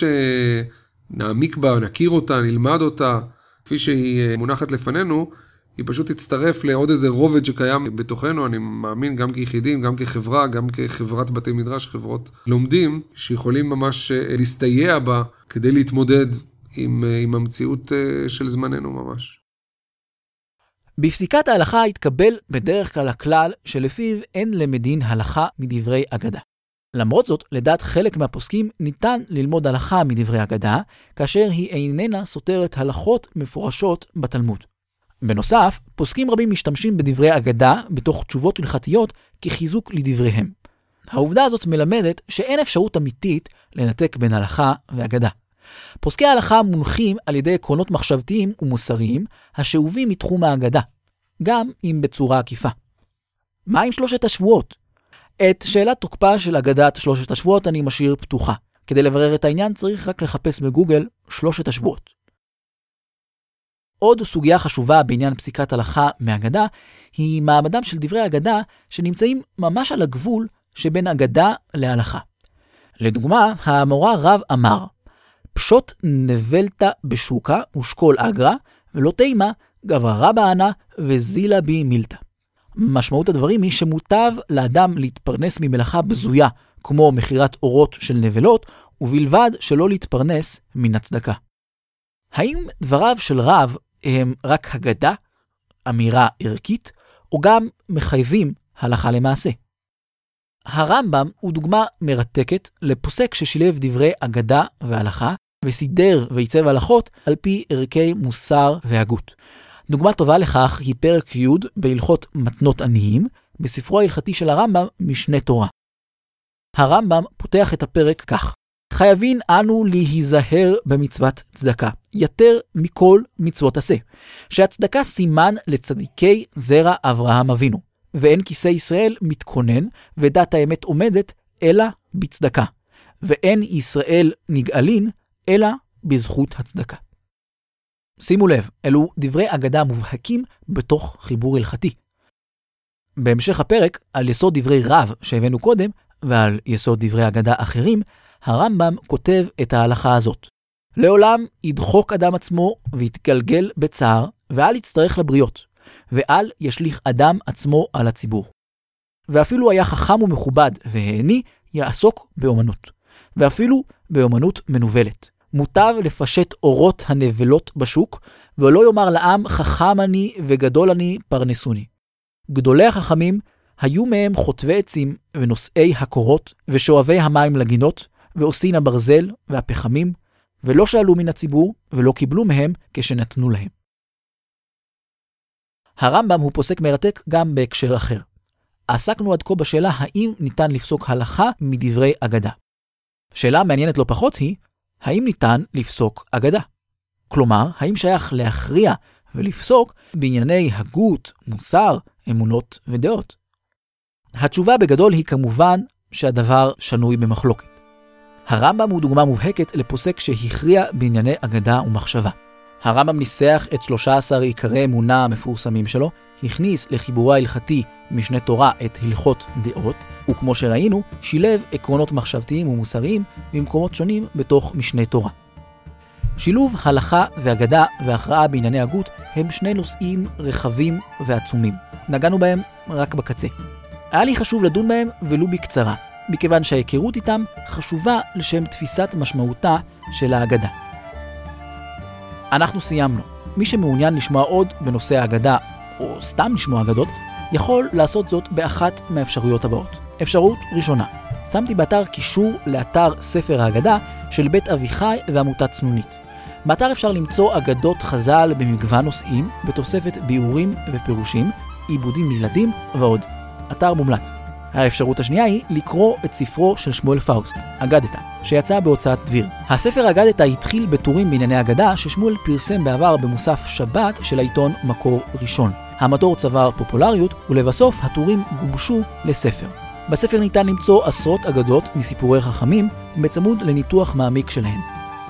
שנעמיק בה, נכיר אותה, נלמד אותה, כפי שהיא אה, מונחת לפנינו, היא פשוט תצטרף לעוד איזה רובד שקיים בתוכנו, אני מאמין, גם כיחידים, גם כחברה, גם כחברת בתי מדרש, חברות לומדים, שיכולים ממש אה, להסתייע בה כדי להתמודד עם, אה, עם המציאות אה, של זמננו ממש. בפסיקת ההלכה התקבל בדרך כלל הכלל שלפיו אין למדין הלכה מדברי אגדה. למרות זאת, לדעת חלק מהפוסקים ניתן ללמוד הלכה מדברי אגדה, כאשר היא איננה סותרת הלכות מפורשות בתלמוד. בנוסף, פוסקים רבים משתמשים בדברי אגדה בתוך תשובות הלכתיות כחיזוק לדבריהם. העובדה הזאת מלמדת שאין אפשרות אמיתית לנתק בין הלכה ואגדה. פוסקי ההלכה מונחים על ידי עקרונות מחשבתיים ומוסריים השאובים מתחום ההגדה, גם אם בצורה עקיפה. מה עם שלושת השבועות? את שאלת תוקפה של אגדת שלושת השבועות אני משאיר פתוחה. כדי לברר את העניין צריך רק לחפש בגוגל שלושת השבועות. עוד סוגיה חשובה בעניין פסיקת הלכה מאגדה, היא מעמדם של דברי אגדה שנמצאים ממש על הגבול שבין אגדה להלכה. לדוגמה, המורה רב אמר, פשוט נבלתא בשוקה ושקול אגרא, ולא תימה גברא בענה וזילה בי מילתא. משמעות הדברים היא שמוטב לאדם להתפרנס ממלאכה בזויה, כמו מכירת אורות של נבלות, ובלבד שלא להתפרנס מן הצדקה. האם דבריו של רב הם רק הגדה, אמירה ערכית, או גם מחייבים הלכה למעשה? הרמב"ם הוא דוגמה מרתקת לפוסק ששילב דברי אגדה והלכה, וסידר ועיצב הלכות על פי ערכי מוסר והגות. דוגמה טובה לכך היא פרק י' בהלכות מתנות עניים, בספרו ההלכתי של הרמב"ם, משנה תורה. הרמב"ם פותח את הפרק כך: חייבים אנו להיזהר במצוות צדקה, יותר מכל מצוות עשה, שהצדקה סימן לצדיקי זרע אברהם אבינו, ואין כיסא ישראל מתכונן, ודת האמת עומדת, אלא בצדקה, ואין ישראל נגאלין, אלא בזכות הצדקה. שימו לב, אלו דברי אגדה מובהקים בתוך חיבור הלכתי. בהמשך הפרק, על יסוד דברי רב שהבאנו קודם, ועל יסוד דברי אגדה אחרים, הרמב"ם כותב את ההלכה הזאת. לעולם ידחוק אדם עצמו ויתגלגל בצער, ואל יצטרך לבריות, ואל ישליך אדם עצמו על הציבור. ואפילו היה חכם ומכובד והעני, יעסוק באומנות. ואפילו באומנות מנוולת. מוטב לפשט אורות הנבלות בשוק, ולא יאמר לעם חכם אני וגדול אני פרנסוני. גדולי החכמים היו מהם חוטבי עצים ונושאי הקורות ושואבי המים לגינות, ועושין הברזל והפחמים, ולא שאלו מן הציבור ולא קיבלו מהם כשנתנו להם. הרמב"ם הוא פוסק מרתק גם בהקשר אחר. עסקנו עד כה בשאלה האם ניתן לפסוק הלכה מדברי אגדה. שאלה מעניינת לא פחות היא, האם ניתן לפסוק אגדה? כלומר, האם שייך להכריע ולפסוק בענייני הגות, מוסר, אמונות ודעות? התשובה בגדול היא כמובן שהדבר שנוי במחלוקת. הרמב"ם הוא דוגמה מובהקת לפוסק שהכריע בענייני אגדה ומחשבה. הרמב"ם ניסח את 13 עיקרי אמונה המפורסמים שלו, הכניס לחיבורו ההלכתי משנה תורה את הלכות דעות, וכמו שראינו, שילב עקרונות מחשבתיים ומוסריים במקומות שונים בתוך משנה תורה. שילוב הלכה ואגדה והכרעה בענייני הגות הם שני נושאים רחבים ועצומים. נגענו בהם רק בקצה. היה לי חשוב לדון בהם ולו בקצרה, מכיוון שההיכרות איתם חשובה לשם תפיסת משמעותה של האגדה. אנחנו סיימנו. מי שמעוניין לשמוע עוד בנושא האגדה, או סתם לשמוע אגדות, יכול לעשות זאת באחת מהאפשרויות הבאות. אפשרות ראשונה, שמתי באתר קישור לאתר ספר האגדה של בית אביחי ועמותת צנונית. באתר אפשר למצוא אגדות חז"ל במגוון נושאים, בתוספת ביאורים ופירושים, עיבודים לילדים ועוד. אתר מומלץ. האפשרות השנייה היא לקרוא את ספרו של שמואל פאוסט, אגדתה, שיצא בהוצאת דביר. הספר אגדתה התחיל בטורים בענייני אגדה ששמואל פרסם בעבר במוסף שבת של העיתון מקור ראשון. המטור צבר פופולריות, ולבסוף הטורים גובשו לספר. בספר ניתן למצוא עשרות אגדות מסיפורי חכמים, בצמוד לניתוח מעמיק שלהן.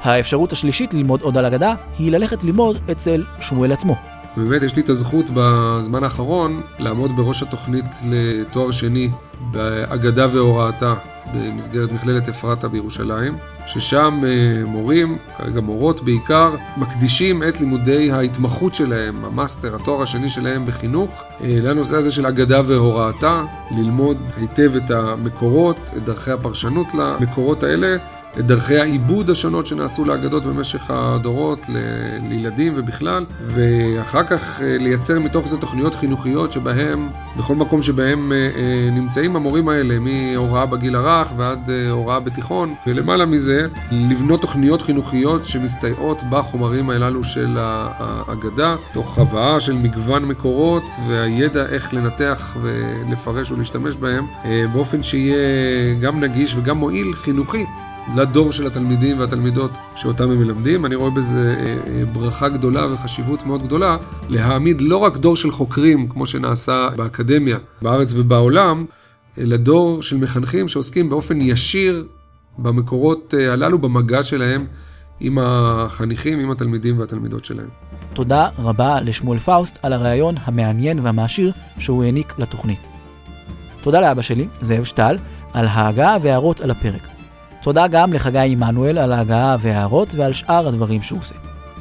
האפשרות השלישית ללמוד עוד על אגדה, היא ללכת ללמוד אצל שמואל עצמו. באמת יש לי את הזכות בזמן האחרון לעמוד בראש התוכנית לתואר שני באגדה והוראתה במסגרת מכללת אפרתה בירושלים, ששם אה, מורים, כרגע מורות בעיקר, מקדישים את לימודי ההתמחות שלהם, המאסטר, התואר השני שלהם בחינוך, אה, לנושא הזה של אגדה והוראתה, ללמוד היטב את המקורות, את דרכי הפרשנות למקורות האלה. את דרכי העיבוד השונות שנעשו לאגדות במשך הדורות, ל- לילדים ובכלל, ואחר כך אה, לייצר מתוך זה תוכניות חינוכיות שבהם, בכל מקום שבהם אה, אה, נמצאים המורים האלה, מהוראה בגיל הרך ועד הוראה בתיכון, ולמעלה מזה, לבנות תוכניות חינוכיות שמסתייעות בחומרים הללו של האגדה, תוך הבאה של מגוון מקורות והידע איך לנתח ולפרש ולהשתמש בהם, באופן שיהיה גם נגיש וגם מועיל חינוכית. לדור של התלמידים והתלמידות שאותם הם מלמדים. אני רואה בזה אה, אה, ברכה גדולה וחשיבות מאוד גדולה להעמיד לא רק דור של חוקרים, כמו שנעשה באקדמיה בארץ ובעולם, אלא דור של מחנכים שעוסקים באופן ישיר במקורות אה, הללו, במגע שלהם עם החניכים, עם התלמידים והתלמידות שלהם. תודה רבה לשמואל פאוסט על הרעיון המעניין והמעשיר שהוא העניק לתוכנית. תודה לאבא שלי, זאב שטל, על ההגעה והערות על הפרק. תודה גם לחגי עמנואל על ההגעה וההערות ועל שאר הדברים שהוא עושה.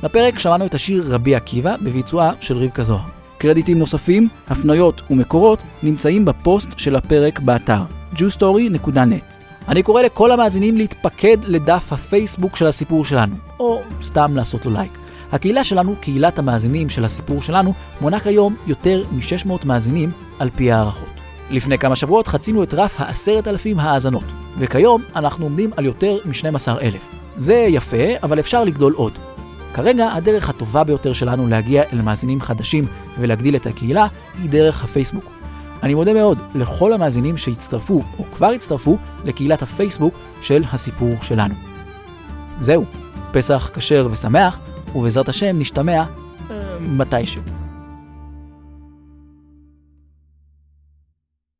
בפרק שמענו את השיר רבי עקיבא בביצועה של רבקה זוהר. קרדיטים נוספים, הפניות ומקורות נמצאים בפוסט של הפרק באתר jewstory.net. אני קורא לכל המאזינים להתפקד לדף הפייסבוק של הסיפור שלנו, או סתם לעשות לו לייק. הקהילה שלנו, קהילת המאזינים של הסיפור שלנו, מונה כיום יותר מ-600 מאזינים על פי הערכות. לפני כמה שבועות חצינו את רף ה-10,000 האזנות, וכיום אנחנו עומדים על יותר מ-12,000. זה יפה, אבל אפשר לגדול עוד. כרגע הדרך הטובה ביותר שלנו להגיע אל מאזינים חדשים ולהגדיל את הקהילה היא דרך הפייסבוק. אני מודה מאוד לכל המאזינים שהצטרפו או כבר הצטרפו לקהילת הפייסבוק של הסיפור שלנו. זהו, פסח כשר ושמח, ובעזרת השם נשתמע אה, מתישהו.